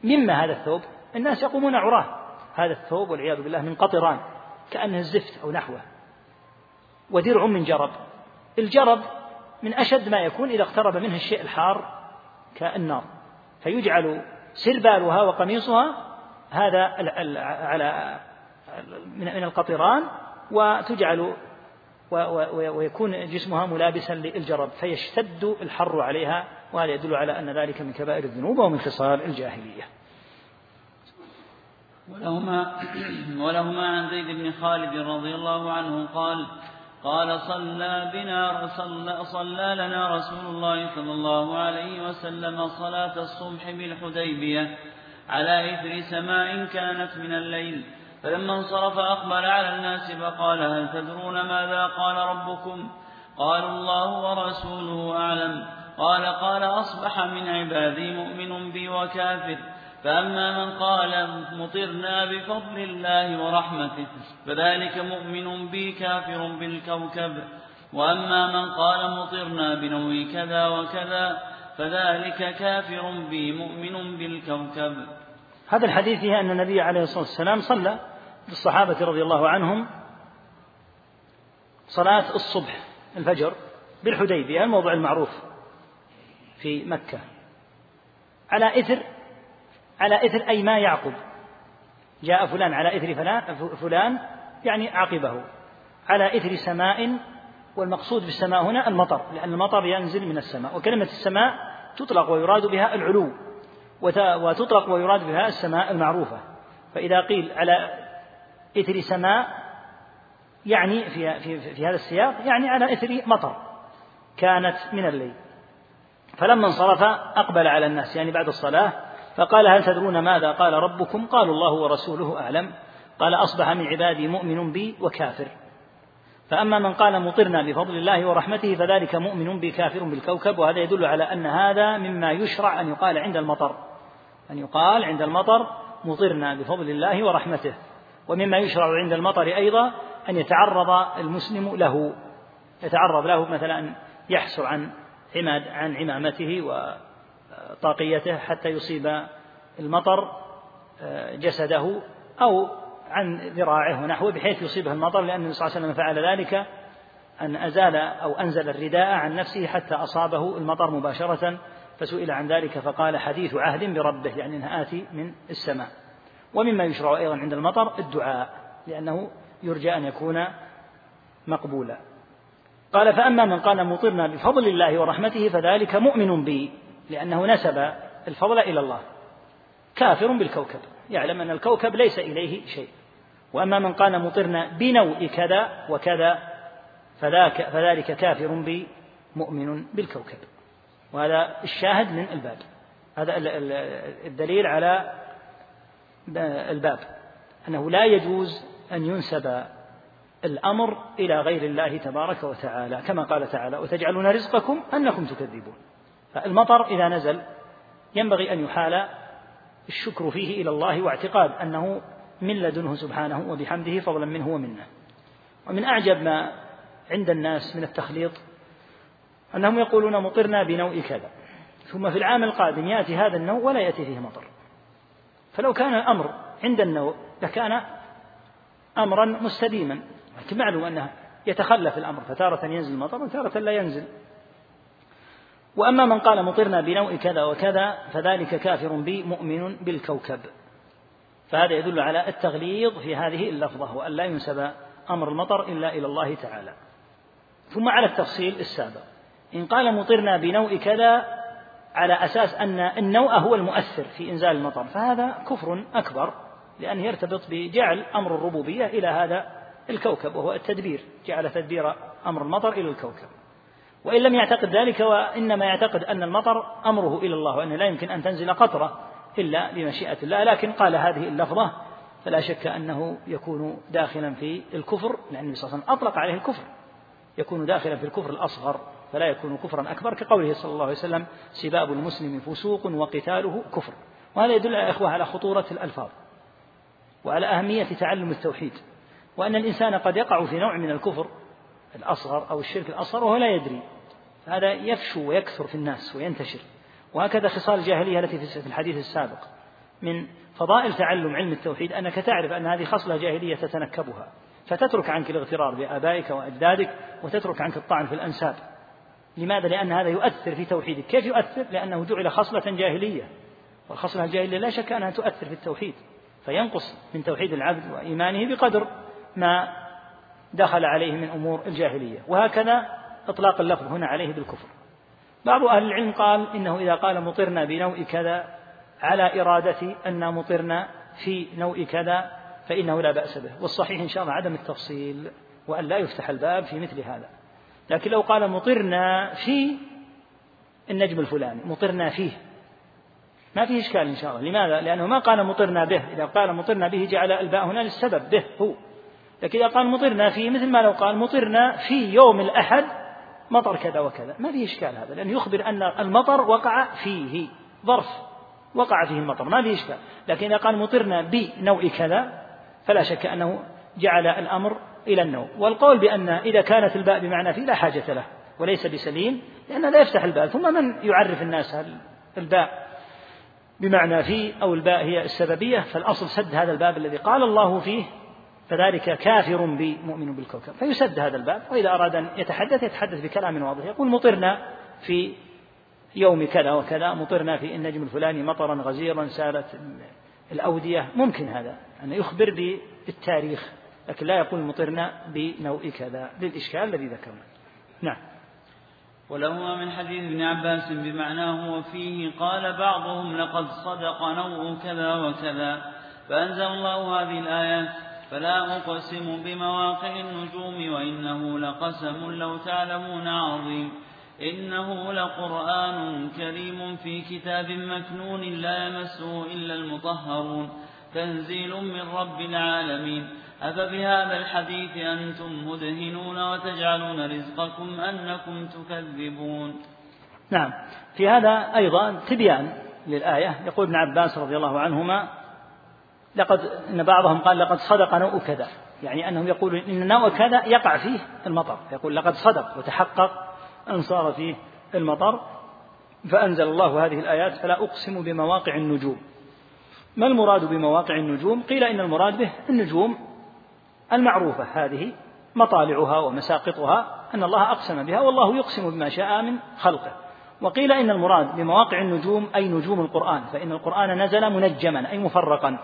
A: مما هذا الثوب؟ الناس يقومون عراه. هذا الثوب والعياذ بالله من قطران كأنه الزفت أو نحوه. ودرع من جرب. الجرب من أشد ما يكون إذا اقترب منه الشيء الحار كالنار. فيجعل سربالها وقميصها هذا على من القطران وتجعل ويكون جسمها ملابسا للجرب فيشتد الحر عليها وهذا يدل على أن ذلك من كبائر الذنوب ومن خصال الجاهلية.
B: ولهما ولهما عن زيد بن خالد رضي الله عنه قال قال صلى بنا صلى, صلى لنا رسول الله صلى الله عليه وسلم صلاة الصبح بالحديبية. على إثر سماء كانت من الليل فلما انصرف أقبل على الناس فقال هل تدرون ماذا قال ربكم؟ قالوا الله ورسوله أعلم. قال قال أصبح من عبادي مؤمن بي وكافر فأما من قال مطرنا بفضل الله ورحمته فذلك مؤمن بي كافر بالكوكب. وأما من قال مطرنا بنوي كذا وكذا فذلك كافر بي مؤمن بالكوكب.
A: هذا الحديث فيه أن النبي عليه الصلاة والسلام صلى بالصحابة رضي الله عنهم صلاة الصبح الفجر بالحديبية الموضع المعروف في مكة. على إثر على إثر أي ما يعقب. جاء فلان على إثر فلان, فلان يعني عقبه. على إثر سماء والمقصود بالسماء هنا المطر لأن المطر ينزل من السماء وكلمة السماء تطلق ويراد بها العلو. وتطلق ويراد بها السماء المعروفة. فإذا قيل على إثر سماء يعني في, في, في هذا السياق يعني على إثر مطر كانت من الليل. فلما انصرف أقبل على الناس يعني بعد الصلاة فقال هل تدرون ماذا قال ربكم؟ قالوا الله ورسوله أعلم. قال أصبح من عبادي مؤمن بي وكافر. فأما من قال مطرنا بفضل الله ورحمته فذلك مؤمن بي كافر بالكوكب وهذا يدل على أن هذا مما يشرع أن يقال عند المطر. أن يقال عند المطر مطرنا بفضل الله ورحمته ومما يشرع عند المطر أيضا أن يتعرض المسلم له يتعرض له مثلا أن يحسر عن عماد عن عمامته وطاقيته حتى يصيب المطر آه، جسده أو عن ذراعه ونحوه بحيث يصيبه المطر لأن النبي صلى الله عليه وسلم فعل ذلك أن أزال أو أنزل الرداء عن نفسه حتى أصابه المطر مباشرة فسئل عن ذلك فقال حديث عهد بربه يعني أنها آتي من السماء. ومما يشرع أيضا عند المطر الدعاء لأنه يرجى أن يكون مقبولا. قال فأما من قال مطرنا بفضل الله ورحمته فذلك مؤمن بي لأنه نسب الفضل إلى الله. كافر بالكوكب يعلم أن الكوكب ليس إليه شيء. وأما من قال مطرنا بنوء كذا وكذا فذاك فذلك كافر بي مؤمن بالكوكب. وهذا الشاهد من الباب. هذا الدليل على الباب. أنه لا يجوز أن ينسب الأمر إلى غير الله تبارك وتعالى كما قال تعالى وتجعلون رزقكم أنكم تكذبون فالمطر إذا نزل ينبغي أن يحال الشكر فيه إلى الله واعتقاد أنه من لدنه سبحانه وبحمده فضلا منه ومنه. ومن أعجب ما عند الناس من التخليط أنهم يقولون مطرنا بنوء كذا. ثم في العام القادم يأتي هذا النوء ولا يأتي فيه مطر. فلو كان الأمر عند النوء لكان أمرا مستديما. لكن معلوم أنه يتخلف الأمر فتارة ينزل المطر وتارة لا ينزل. وأما من قال مطرنا بنوء كذا وكذا فذلك كافر بي مؤمن بالكوكب. فهذا يدل على التغليظ في هذه اللفظة وأن لا ينسب أمر المطر إلا إلى الله تعالى. ثم على التفصيل السابق. إن قال مطرنا بنوء كذا على أساس أن النوء هو المؤثر في إنزال المطر فهذا كفر أكبر لأنه يرتبط بجعل أمر الربوبية إلى هذا الكوكب وهو التدبير جعل تدبير أمر المطر إلى الكوكب. وإن لم يعتقد ذلك وإنما يعتقد أن المطر أمره إلى الله وأنه لا يمكن أن تنزل قطرة إلا بمشيئة الله لكن قال هذه اللفظة فلا شك أنه يكون داخلا في الكفر لأن النبي صلى الله عليه وسلم أطلق عليه الكفر يكون داخلا في الكفر الأصغر. فلا يكون كفرا أكبر كقوله صلى الله عليه وسلم سباب المسلم فسوق وقتاله كفر. وهذا يدل يا إخوة على خطورة الألفاظ وعلى أهمية تعلم التوحيد. وأن الإنسان قد يقع في نوع من الكفر الأصغر أو الشرك الأصغر وهو لا يدري. هذا يفشو ويكثر في الناس وينتشر. وهكذا خصال الجاهلية التي في الحديث السابق من فضائل تعلم علم التوحيد أنك تعرف أن هذه خصلة جاهلية تتنكبها. فتترك عنك الاغترار بآبائك وأجدادك وتترك عنك الطعن في الأنساب. لماذا؟ لأن هذا يؤثر في توحيدك. كيف يؤثر؟ لأنه جعل خصلة جاهلية. والخصلة الجاهلية لا شك أنها تؤثر في التوحيد. فينقص من توحيد العبد وإيمانه بقدر ما دخل عليه من أمور الجاهلية. وهكذا إطلاق اللفظ هنا عليه بالكفر. بعض أهل العلم قال إنه إذا قال مطرنا بنوء كذا على إرادة أن مطرنا في نوء كذا فإنه لا بأس به. والصحيح إن شاء الله عدم التفصيل وأن لا يفتح الباب في مثل هذا. لكن لو قال مطرنا في النجم الفلاني مطرنا فيه. ما فيه إشكال إن شاء الله. لماذا؟ لأنه ما قال مطرنا به. إذا قال مطرنا به جعل الباء هنا للسبب به هو. لكن إذا قال مطرنا فيه مثل ما لو قال مطرنا في يوم الأحد مطر كذا وكذا. ما فيه إشكال هذا لأنه يخبر أن المطر وقع فيه ظرف وقع فيه المطر. ما فيه إشكال. لكن إذا قال مطرنا بنوع كذا فلا شك أنه جعل الأمر إلى النوم. والقول بأن إذا كانت الباء بمعنى في لا حاجة له وليس بسليم لأن لا يفتح الباب ثم من يعرف الناس هل الباء بمعنى في أو الباء هي السببية فالأصل سد هذا الباب الذي قال الله فيه فذلك كافر بي مؤمن بالكوكب. فيسد هذا الباب وإذا أراد أن يتحدث يتحدث بكلام واضح. يقول مطرنا في يوم كذا وكذا مطرنا في النجم الفلاني مطرا غزيرا سالت الأودية. ممكن هذا أن يخبر بالتاريخ. لكن لا يقول مطرنا بنوء كذا للإشكال الذي ذكرنا. نعم.
B: ولهما من حديث ابن عباس بمعناه وفيه قال بعضهم لقد صدق نوء كذا وكذا فأنزل الله هذه الآيات فلا أقسم بمواقع النجوم وإنه لقسم لو تعلمون عظيم إنه لقرآن كريم في كتاب مكنون لا يمسه إلا المطهرون تنزيل من رب العالمين أفبهذا الحديث أنتم مدهنون وتجعلون رزقكم أنكم تكذبون؟
A: نعم. في هذا أيضا تبيان للآية. يقول ابن عباس رضي الله عنهما لقد إن بعضهم قال لقد صدق نوء كذا. يعني أنهم يقولون إن نوء كذا يقع فيه المطر. يقول لقد صدق وتحقق أن صار فيه المطر. فأنزل الله هذه الآيات فلا أقسم بمواقع النجوم. ما المراد بمواقع النجوم؟ قيل إن المراد به النجوم المعروفة هذه مطالعها ومساقطها أن الله أقسم بها والله يقسم بما شاء من خلقه. وقيل إن المراد بمواقع النجوم أي نجوم القرآن فإن القرآن نزل منجما أي مفرقا.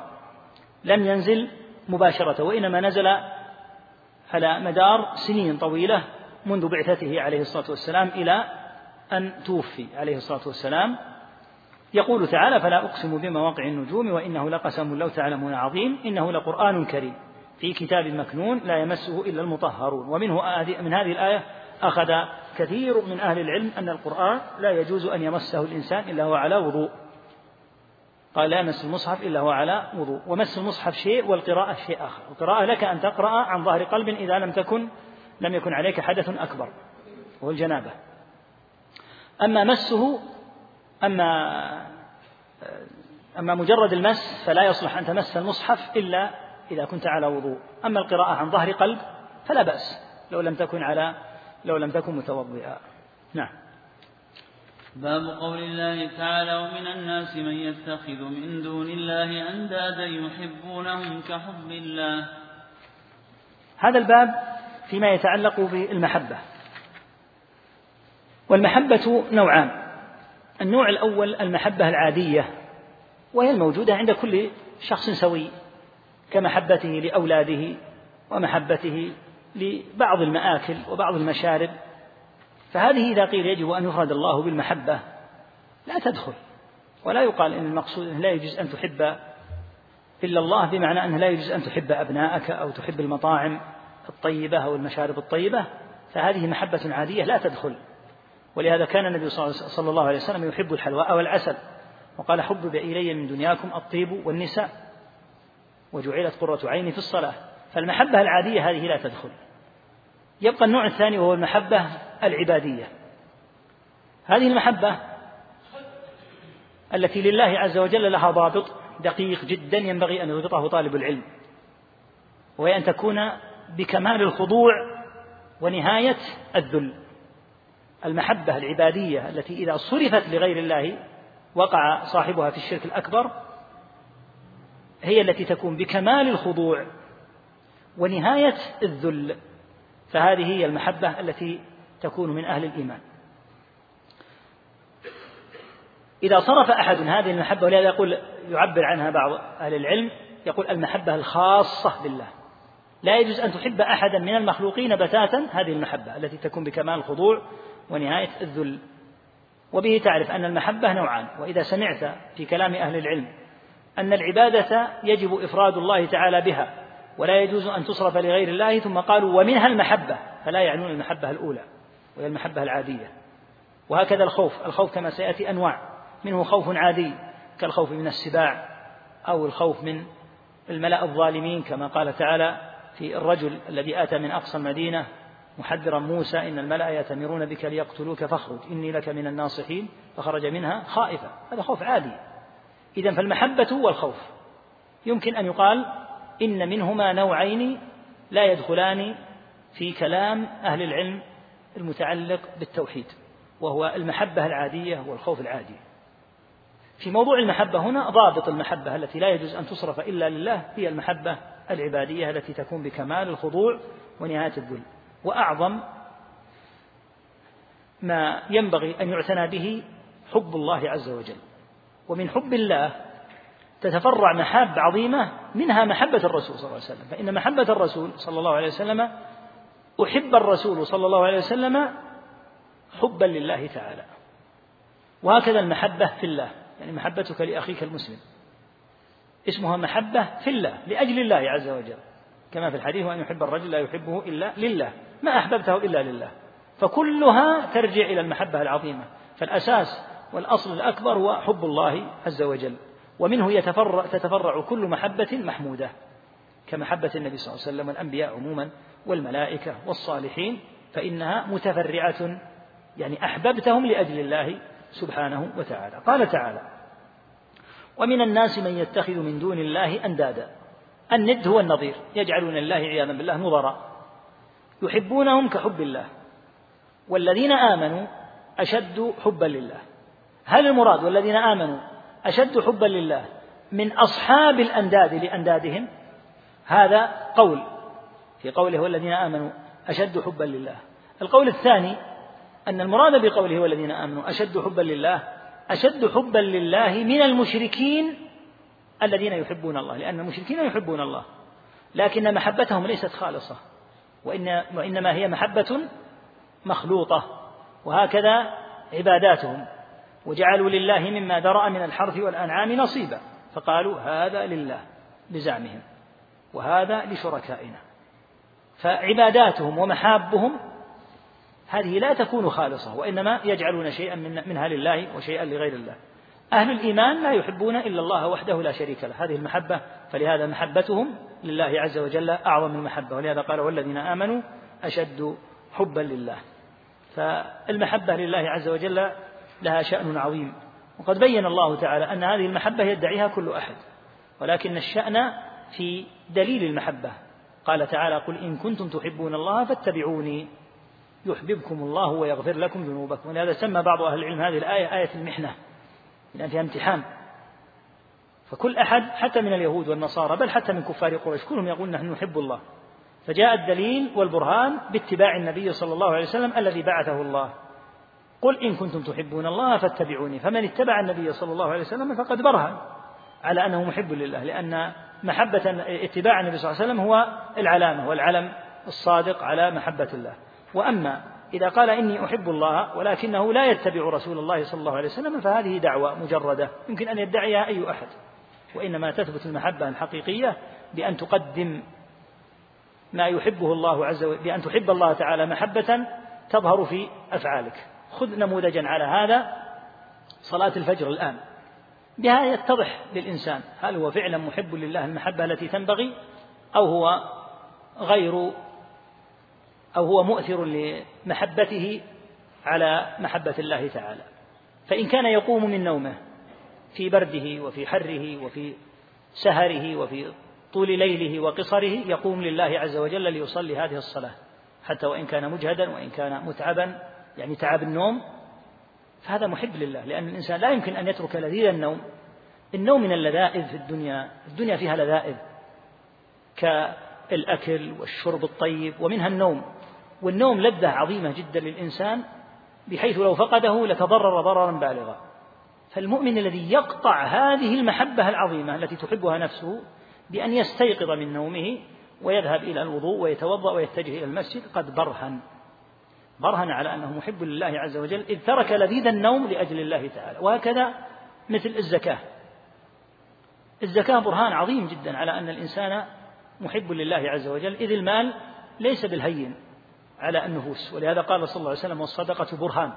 A: لم ينزل مباشرة وإنما نزل على مدار سنين طويلة منذ بعثته عليه الصلاة والسلام إلى أن توفي عليه الصلاة والسلام. يقول تعالى فلا أقسم بمواقع النجوم وإنه لقسم لو تعلمون عظيم إنه لقرآن كريم. في كتاب مكنون لا يمسه إلا المطهرون. ومنه من هذه الآية أخذ كثير من أهل العلم أن القرآن لا يجوز أن يمسه الإنسان إلا هو على وضوء. قال لا يمس المصحف إلا هو على وضوء. ومس المصحف شيء والقراءة شيء آخر. القراءة لك أن تقرأ عن ظهر قلب إذا لم تكن لم يكن عليك حدث أكبر. وهو الجنابة. أما مسه أما أما مجرد المس فلا يصلح أن تمس المصحف إلا إذا كنت على وضوء. أما القراءة عن ظهر قلب فلا بأس لو لم تكن على لو لم تكن متوضئا. نعم.
B: باب قول الله تعالى ومن الناس من يتخذ من دون الله أندادا يحبونهم كحب الله.
A: هذا الباب فيما يتعلق بالمحبة. والمحبة نوعان. النوع الأول المحبة العادية وهي الموجودة عند كل شخص سوي. كمحبته لأولاده ومحبته لبعض المآكل وبعض المشارب. فهذه إذا قيل يجب أن يفرد الله بالمحبة لا تدخل ولا يقال إن المقصود أنه لا يجوز أن تحب إلا الله بمعنى أنه لا يجوز أن تحب أبناءك أو تحب المطاعم الطيبة أو المشارب الطيبة. فهذه محبة عادية لا تدخل. ولهذا كان النبي صلى الله عليه وسلم يحب الحلواء والعسل وقال حبب إلي من دنياكم الطيب والنساء. وجعلت قرة عيني في الصلاة. فالمحبة العادية هذه لا تدخل. يبقى النوع الثاني وهو المحبة العبادية. هذه المحبة التي لله عز وجل لها ضابط دقيق جدا ينبغي أن يضبطه طالب العلم. وهي أن تكون بكمال الخضوع ونهاية الذل. المحبة العبادية التي إذا صرفت لغير الله وقع صاحبها في الشرك الأكبر هي التي تكون بكمال الخضوع ونهاية الذل. فهذه هي المحبة التي تكون من أهل الإيمان. إذا صرف أحد هذه المحبة ولهذا يقول يعبر عنها بعض أهل العلم يقول المحبة الخاصة بالله. لا يجوز أن تحب أحدا من المخلوقين بتاتا هذه المحبة التي تكون بكمال الخضوع ونهاية الذل. وبه تعرف أن المحبة نوعان وإذا سمعت في كلام أهل العلم أن العبادة يجب إفراد الله تعالى بها ولا يجوز أن تصرف لغير الله ثم قالوا ومنها المحبة فلا يعنون المحبة الأولى وهي المحبة العادية. وهكذا الخوف الخوف كما سيأتي أنواع منه خوف عادي كالخوف من السباع أو الخوف من الملأ الظالمين كما قال تعالى في الرجل الذي آتى من أقصى المدينة محذرا موسى إن الملأ يأتمرون بك ليقتلوك فاخرج إني لك من الناصحين فخرج منها خائفا. هذا خوف عادي. إذا فالمحبة والخوف. يمكن أن يقال إن منهما نوعين لا يدخلان في كلام أهل العلم المتعلق بالتوحيد وهو المحبة العادية والخوف العادي. في موضوع المحبة هنا ضابط المحبة التي لا يجوز أن تصرف إلا لله هي المحبة العبادية التي تكون بكمال الخضوع ونهاية الذل. وأعظم ما ينبغي أن يعتنى به حب الله عز وجل. ومن حب الله تتفرع محاب عظيمة منها محبة الرسول صلى الله عليه وسلم. فإن محبة الرسول صلى الله عليه وسلم أحب الرسول صلى الله عليه وسلم حبا لله تعالى. وهكذا المحبة في الله. يعني محبتك لأخيك المسلم. اسمها محبة في الله لأجل الله عز وجل. كما في الحديث وأن يحب الرجل لا يحبه إلا لله. ما أحببته إلا لله. فكلها ترجع إلى المحبة العظيمة. فالأساس والأصل الأكبر هو حب الله عز وجل ومنه يتفرع تتفرع كل محبة محمودة كمحبة النبي صلى الله عليه وسلم والأنبياء عموما والملائكة والصالحين فإنها متفرعة يعني أحببتهم لأجل الله سبحانه وتعالى. قال تعالى ومن الناس من يتخذ من دون الله أندادا الند هو النظير يجعلون الله عياذا بالله نظراء يحبونهم كحب الله والذين آمنوا أشد حبا لله. هل المراد والذين آمنوا أشد حبا لله من أصحاب الأنداد لأندادهم؟ هذا قول. في قوله والذين آمنوا أشد حبا لله. القول الثاني أن المراد بقوله والذين آمنوا أشد حبا لله أشد حبا لله من المشركين الذين يحبون الله لأن المشركين يحبون الله لكن محبتهم ليست خالصة وإن وإنما هي محبة مخلوطة وهكذا عباداتهم. وجعلوا لله مما ذرأ من الحرث والأنعام نصيبا فقالوا هذا لله بزعمهم وهذا لشركائنا. فعباداتهم ومحابهم هذه لا تكون خالصة وإنما يجعلون شيئا منها لله وشيئا لغير الله. أهل الإيمان لا يحبون إلا الله وحده لا شريك له. هذه المحبة فلهذا محبتهم لله عز وجل أعظم المحبة. ولهذا قال والذين آمنوا أشد حبا لله. فالمحبة لله عز وجل لها شأن عظيم. وقد بين الله تعالى أن هذه المحبة يدعيها كل أحد. ولكن الشأن في دليل المحبة. قال تعالى قل إن كنتم تحبون الله فاتبعوني يحببكم الله ويغفر لكم ذنوبكم. ولهذا سمى بعض أهل العلم هذه الآية آية المحنة لأن فيها امتحان. فكل أحد حتى من اليهود والنصارى بل حتى من كفار قريش كلهم يقول نحن نحب الله. فجاء الدليل والبرهان باتباع النبي صلى الله عليه وسلم الذي بعثه الله. قل إن كنتم تحبون الله فاتبعوني فمن اتبع النبي صلى الله عليه وسلم فقد برهن على أنه محب لله لأن محبة اتباع النبي صلى الله عليه وسلم هو العلامة والعلم الصادق على محبة الله. وأما إذا قال إني أحب الله ولكنه لا يتبع رسول الله صلى الله عليه وسلم فهذه دعوة مجردة يمكن أن يدعيها أي أحد. وإنما تثبت المحبة الحقيقية بأن تقدم ما يحبه الله عز وجل بأن تحب الله تعالى محبة تظهر في أفعالك. خذ نموذجا على هذا صلاة الفجر الآن. بها يتضح للإنسان هل هو فعلا محب لله المحبة التي تنبغي أو هو غير أو هو مؤثر لمحبته على محبة الله تعالى. فإن كان يقوم من نومه في برده وفي حره وفي سهره وفي طول ليله وقصره يقوم لله عز وجل ليصلي هذه الصلاة حتى وإن كان مجهدا وإن كان متعبا يعني تعب النوم فهذا محب لله لأن الإنسان لا يمكن أن يترك لذيذ النوم. النوم من اللذائذ في الدنيا الدنيا فيها لذائذ كالأكل والشرب الطيب ومنها النوم. والنوم لذة عظيمة جدا للإنسان بحيث لو فقده لتضرر ضررا بالغا. فالمؤمن الذي يقطع هذه المحبة العظيمة التي تحبها نفسه بأن يستيقظ من نومه ويذهب إلى الوضوء ويتوضأ ويتجه إلى المسجد قد برهن. برهن على أنه محب لله عز وجل إذ ترك لذيذ النوم لأجل الله تعالى. وهكذا مثل الزكاة. الزكاة برهان عظيم جدا على أن الإنسان محب لله عز وجل إذ المال ليس بالهين على النفوس ولهذا قال صلى الله عليه وسلم والصدقة برهان.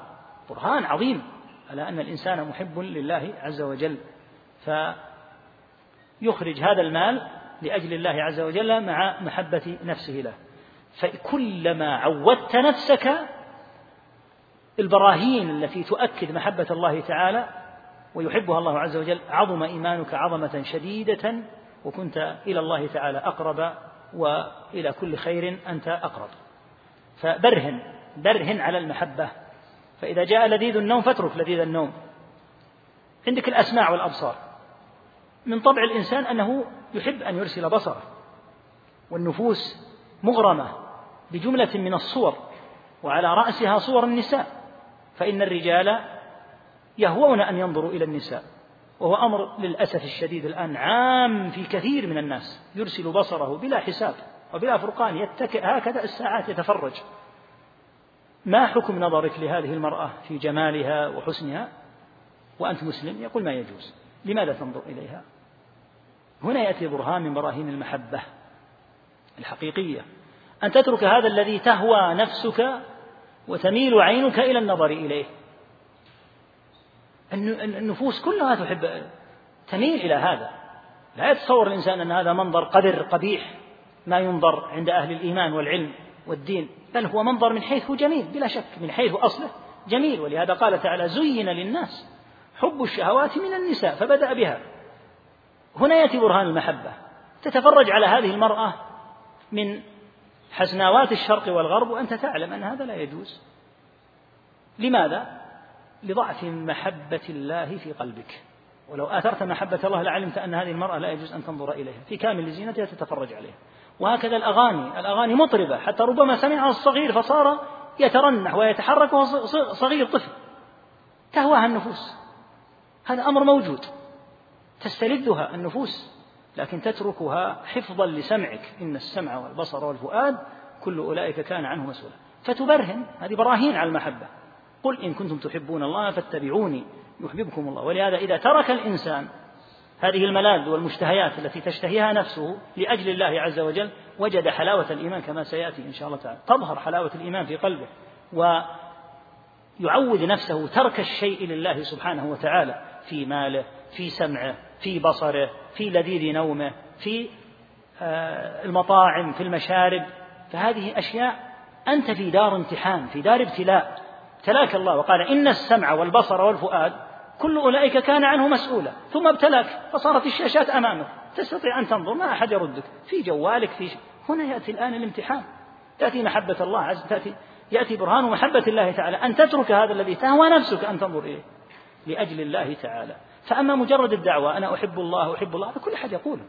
A: برهان عظيم على أن الإنسان محب لله عز وجل. فيخرج هذا المال لأجل الله عز وجل مع محبة نفسه له. فكلما عودت نفسك البراهين التي تؤكد محبة الله تعالى ويحبها الله عز وجل عظم إيمانك عظمة شديدة وكنت إلى الله تعالى أقرب وإلى كل خير أنت أقرب. فبرهن برهن على المحبة. فإذا جاء لذيذ النوم فاترك لذيذ النوم. عندك الأسماع والأبصار. من طبع الإنسان أنه يحب أن يرسل بصره. والنفوس مغرمة. بجملة من الصور وعلى رأسها صور النساء فإن الرجال يهوون أن ينظروا إلى النساء وهو أمر للأسف الشديد الآن عام في كثير من الناس يرسل بصره بلا حساب وبلا فرقان يتكئ هكذا الساعات يتفرج. ما حكم نظرك لهذه المرأة في جمالها وحسنها؟ وأنت مسلم يقول ما يجوز. لماذا تنظر إليها؟ هنا يأتي برهان من براهين المحبة الحقيقية. أن تترك هذا الذي تهوى نفسك وتميل عينك إلى النظر إليه. النفوس كلها تحب تميل إلى هذا. لا يتصور الإنسان أن هذا منظر قذر قبيح ما ينظر عند أهل الإيمان والعلم والدين بل هو منظر من حيث جميل بلا شك من حيث أصله جميل. ولهذا قال تعالى زين للناس حب الشهوات من النساء فبدأ بها. هنا يأتي برهان المحبة. تتفرج على هذه المرأة من حسناوات الشرق والغرب وأنت تعلم أن هذا لا يجوز. لماذا؟ لضعف محبة الله في قلبك. ولو آثرت محبة الله لعلمت أن هذه المرأة لا يجوز أن تنظر إليها. في كامل زينتها تتفرج عليها. وهكذا الأغاني. الأغاني مطربة. حتى ربما سمعها الصغير فصار يترنح ويتحرك وهو صغير طفل. تهواها النفوس. هذا أمر موجود. تستلذها النفوس. لكن تتركها حفظا لسمعك. إن السمع والبصر والفؤاد كل أولئك كان عنه مسؤولا. فتبرهن. هذه براهين على المحبة. قل إن كنتم تحبون الله فاتبعوني يحببكم الله. ولهذا إذا ترك الإنسان هذه الملاذ والمشتهيات التي تشتهيها نفسه لأجل الله عز وجل وجد حلاوة الإيمان كما سيأتي إن شاء الله تعالى. تظهر حلاوة الإيمان في قلبه ويعود نفسه ترك الشيء لله سبحانه وتعالى في ماله في سمعه في بصره في لذيذ نومه في آه، المطاعم في المشارب. فهذه أشياء أنت في دار امتحان في دار ابتلاء. ابتلاك الله وقال إن السمع والبصر والفؤاد كل أولئك كان عنه مسؤولا. ثم ابتلاك فصارت الشاشات أمامك. تستطيع أن تنظر ما أحد يردك. في جوالك في هنا يأتي الآن الامتحان. تأتي محبة الله عز تأتي يأتي برهان محبة الله تعالى. أن تترك هذا الذي تهوى نفسك أن تنظر إليه. لأجل الله تعالى. فأما مجرد الدعوة أنا أحب الله أحب الله هذا كل أحد يقوله.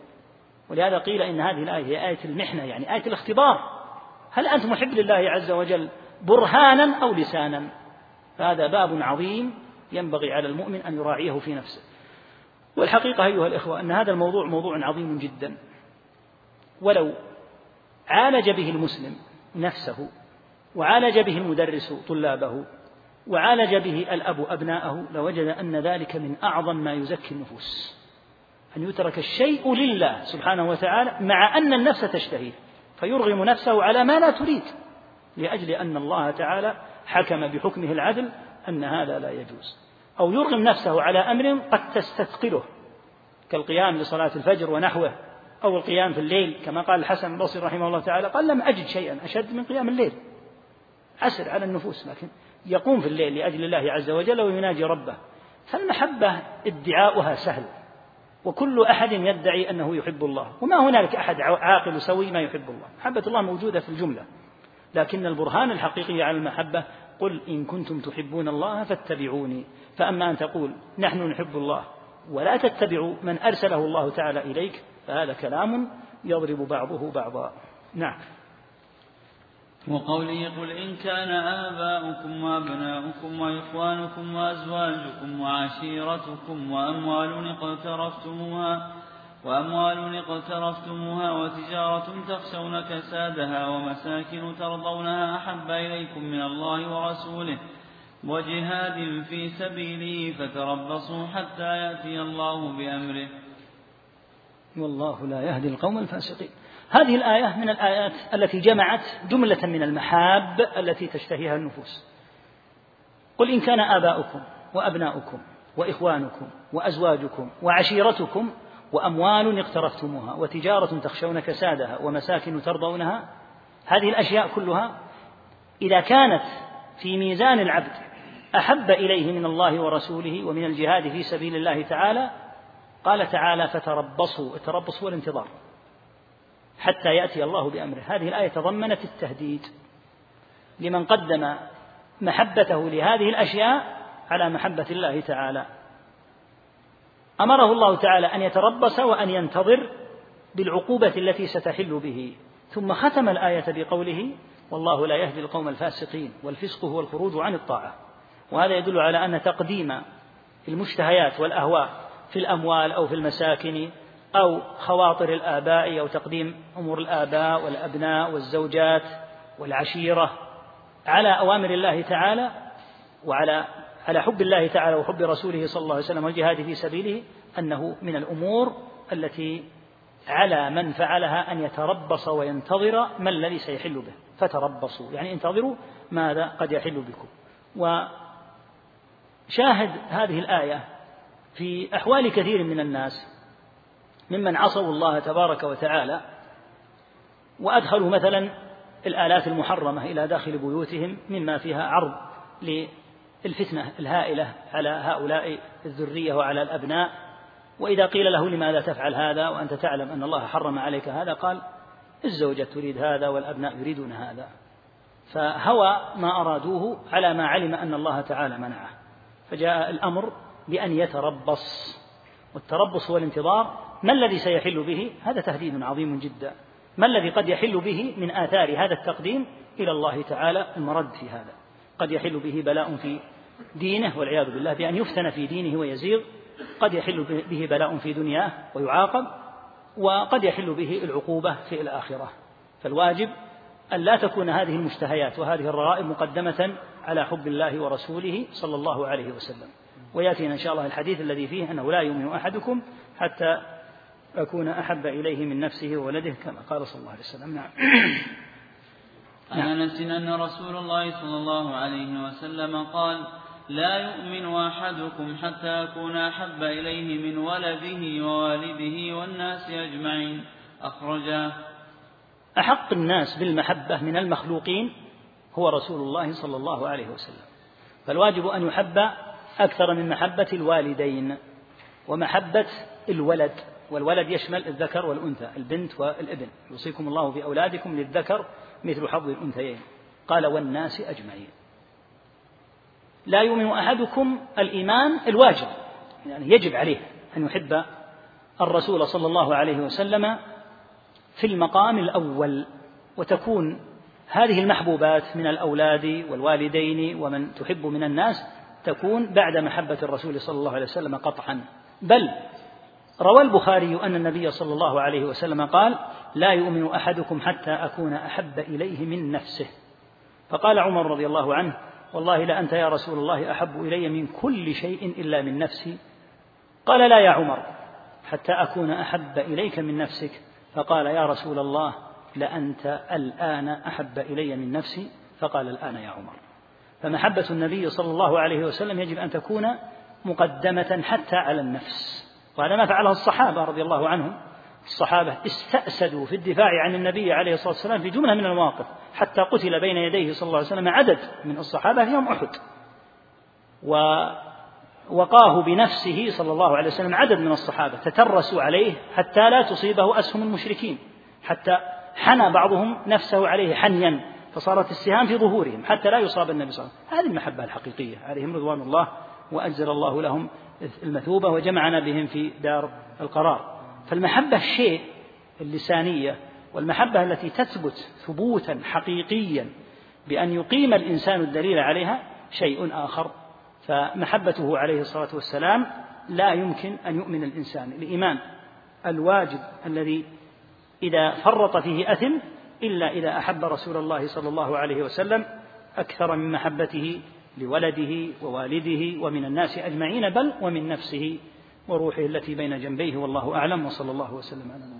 A: ولهذا قيل إن هذه الآية هي آية المحنة يعني آية الاختبار. هل أنت محب لله عز وجل برهانا أو لسانا؟ فهذا باب عظيم ينبغي على المؤمن أن يراعيه في نفسه. والحقيقة أيها الإخوة أن هذا الموضوع موضوع عظيم جدا. ولو عالج به المسلم نفسه وعالج به المدرس طلابه وعالج به الأب أبناءه لوجد أن ذلك من أعظم ما يزكي النفوس. أن يترك الشيء لله سبحانه وتعالى مع أن النفس تشتهيه فيرغم نفسه على ما لا تريد لأجل أن الله تعالى حكم بحكمه العدل أن هذا لا يجوز. أو يرغم نفسه على أمر قد تستثقله كالقيام لصلاة الفجر ونحوه أو القيام في الليل كما قال الحسن البصري رحمه الله تعالى قال لم أجد شيئا أشد من قيام الليل. عسر على النفوس لكن يقوم في الليل لأجل الله عز وجل ويناجي ربه. فالمحبة ادعاؤها سهل وكل أحد يدعي أنه يحب الله. وما هنالك أحد عاقل سوي ما يحب الله. محبة الله موجودة في الجملة. لكن البرهان الحقيقي على المحبة قل إن كنتم تحبون الله فاتبعوني. فأما أن تقول نحن نحب الله ولا تتبع من أرسله الله تعالى إليك فهذا كلام يضرب بعضه بعضا. نعم.
B: وقوله قل إن كان آباؤكم وأبناؤكم وإخوانكم وأزواجكم وعشيرتكم وأموال اقترفتموها وأموال اقترفتموها وتجارة تخشون كسادها ومساكن ترضونها أحب إليكم من الله ورسوله وجهاد في سبيله فتربصوا حتى يأتي الله بأمره.
A: والله لا يهدي القوم الفاسقين. هذه الآية من الآيات التي جمعت جملة من المحاب التي تشتهيها النفوس. قل إن كان آباؤكم وأبناؤكم وإخوانكم وأزواجكم وعشيرتكم وأموال اقترفتموها وتجارة تخشون كسادها ومساكن ترضونها هذه الأشياء كلها إذا كانت في ميزان العبد أحب إليه من الله ورسوله ومن الجهاد في سبيل الله تعالى قال تعالى فتربصوا. التربص هو الانتظار. حتى يأتي الله بأمره. هذه الآية تضمنت التهديد لمن قدم محبته لهذه الأشياء على محبة الله تعالى. أمره الله تعالى أن يتربص وأن ينتظر بالعقوبة التي ستحل به. ثم ختم الآية بقوله والله لا يهدي القوم الفاسقين والفسق هو الخروج عن الطاعة. وهذا يدل على أن تقديم المشتهيات والأهواء في الأموال أو في المساكن أو خواطر الآباء أو تقديم أمور الآباء والأبناء والزوجات والعشيرة على أوامر الله تعالى وعلى على حب الله تعالى وحب رسوله صلى الله عليه وسلم والجهاد في سبيله أنه من الأمور التي على من فعلها أن يتربص وينتظر ما الذي سيحل به. فتربصوا. يعني انتظروا ماذا قد يحل بكم. وشاهد هذه الآية في أحوال كثير من الناس ممن عصوا الله تبارك وتعالى وأدخلوا مثلا الآلات المحرمة إلى داخل بيوتهم مما فيها عرض للفتنة الهائلة على هؤلاء الذرية وعلى الأبناء. وإذا قيل له لماذا تفعل هذا وأنت تعلم أن الله حرم عليك هذا قال الزوجة تريد هذا والأبناء يريدون هذا. فهوى ما أرادوه على ما علم أن الله تعالى منعه. فجاء الأمر بأن يتربص. والتربص هو الانتظار ما الذي سيحل به؟ هذا تهديد عظيم جدا. ما الذي قد يحل به من آثار هذا التقديم؟ إلى الله تعالى المرد في هذا. قد يحل به بلاء في دينه والعياذ بالله بأن يفتن في دينه ويزيغ. قد يحل به بلاء في دنياه ويعاقب. وقد يحل به العقوبة في الآخرة. فالواجب أن لا تكون هذه المشتهيات وهذه الرغائب مقدمة على حب الله ورسوله صلى الله عليه وسلم. ويأتينا إن شاء الله الحديث الذي فيه أنه لا يؤمن أحدكم حتى أكون أحب إليه من نفسه وولده كما قال صلى الله عليه وسلم. نعم. (clears throat)
B: عن أنس أن رسول الله صلى الله عليه وسلم قال لا يؤمن أحدكم حتى أكون أحب إليه من ولده ووالده والناس أجمعين. أخرجاه
A: أحق الناس بالمحبة من المخلوقين هو رسول الله صلى الله عليه وسلم. فالواجب أن يحب أكثر من محبة الوالدين ومحبة الولد. والولد يشمل الذكر والأنثى البنت والابن. يوصيكم الله في أولادكم للذكر مثل حظ الأنثيين. قال والناس أجمعين. لا يؤمن أحدكم الإيمان الواجب يعني يجب عليه أن يحب الرسول صلى الله عليه وسلم في المقام الأول وتكون هذه المحبوبات من الأولاد والوالدين ومن تحب من الناس تكون بعد محبة الرسول صلى الله عليه وسلم قطعا. بل روى البخاري أن النبي صلى الله عليه وسلم قال لا يؤمن أحدكم حتى أكون أحب إليه من نفسه. فقال عمر رضي الله عنه والله لأنت يا رسول الله أحب إلي من كل شيء إلا من نفسي. قال لا يا عمر حتى أكون أحب إليك من نفسك. فقال يا رسول الله لأنت الآن أحب إلي من نفسي. فقال الآن يا عمر. فمحبة النبي صلى الله عليه وسلم يجب أن تكون مقدمة حتى على النفس. وهذا ما فعله الصحابة رضي الله عنهم. الصحابة استأسدوا في الدفاع عن النبي عليه الصلاة والسلام في جملة من المواقف حتى قتل بين يديه صلى الله عليه وسلم عدد من الصحابة في يوم أحد. ووقاه بنفسه صلى الله عليه وسلم عدد من الصحابة تترسوا عليه حتى لا تصيبه أسهم المشركين حتى حنى بعضهم نفسه عليه حنيا فصارت السهام في ظهورهم حتى لا يصاب النبي صلى الله عليه وسلم. هذه المحبة الحقيقية عليهم رضوان الله وأجزل الله لهم المثوبة وجمعنا بهم في دار القرار. فالمحبة الشيء اللسانية والمحبة التي تثبت ثبوتا حقيقيا بأن يقيم الإنسان الدليل عليها شيء آخر. فمحبته عليه الصلاة والسلام لا يمكن أن يؤمن الإنسان. الإيمان الواجب الذي إذا فرط فيه أثم إلا إذا أحب رسول الله صلى الله عليه وسلم أكثر من محبته لولده ووالده ومن الناس أجمعين بل ومن نفسه وروحه التي بين جنبيه والله أعلم وصلى الله وسلم على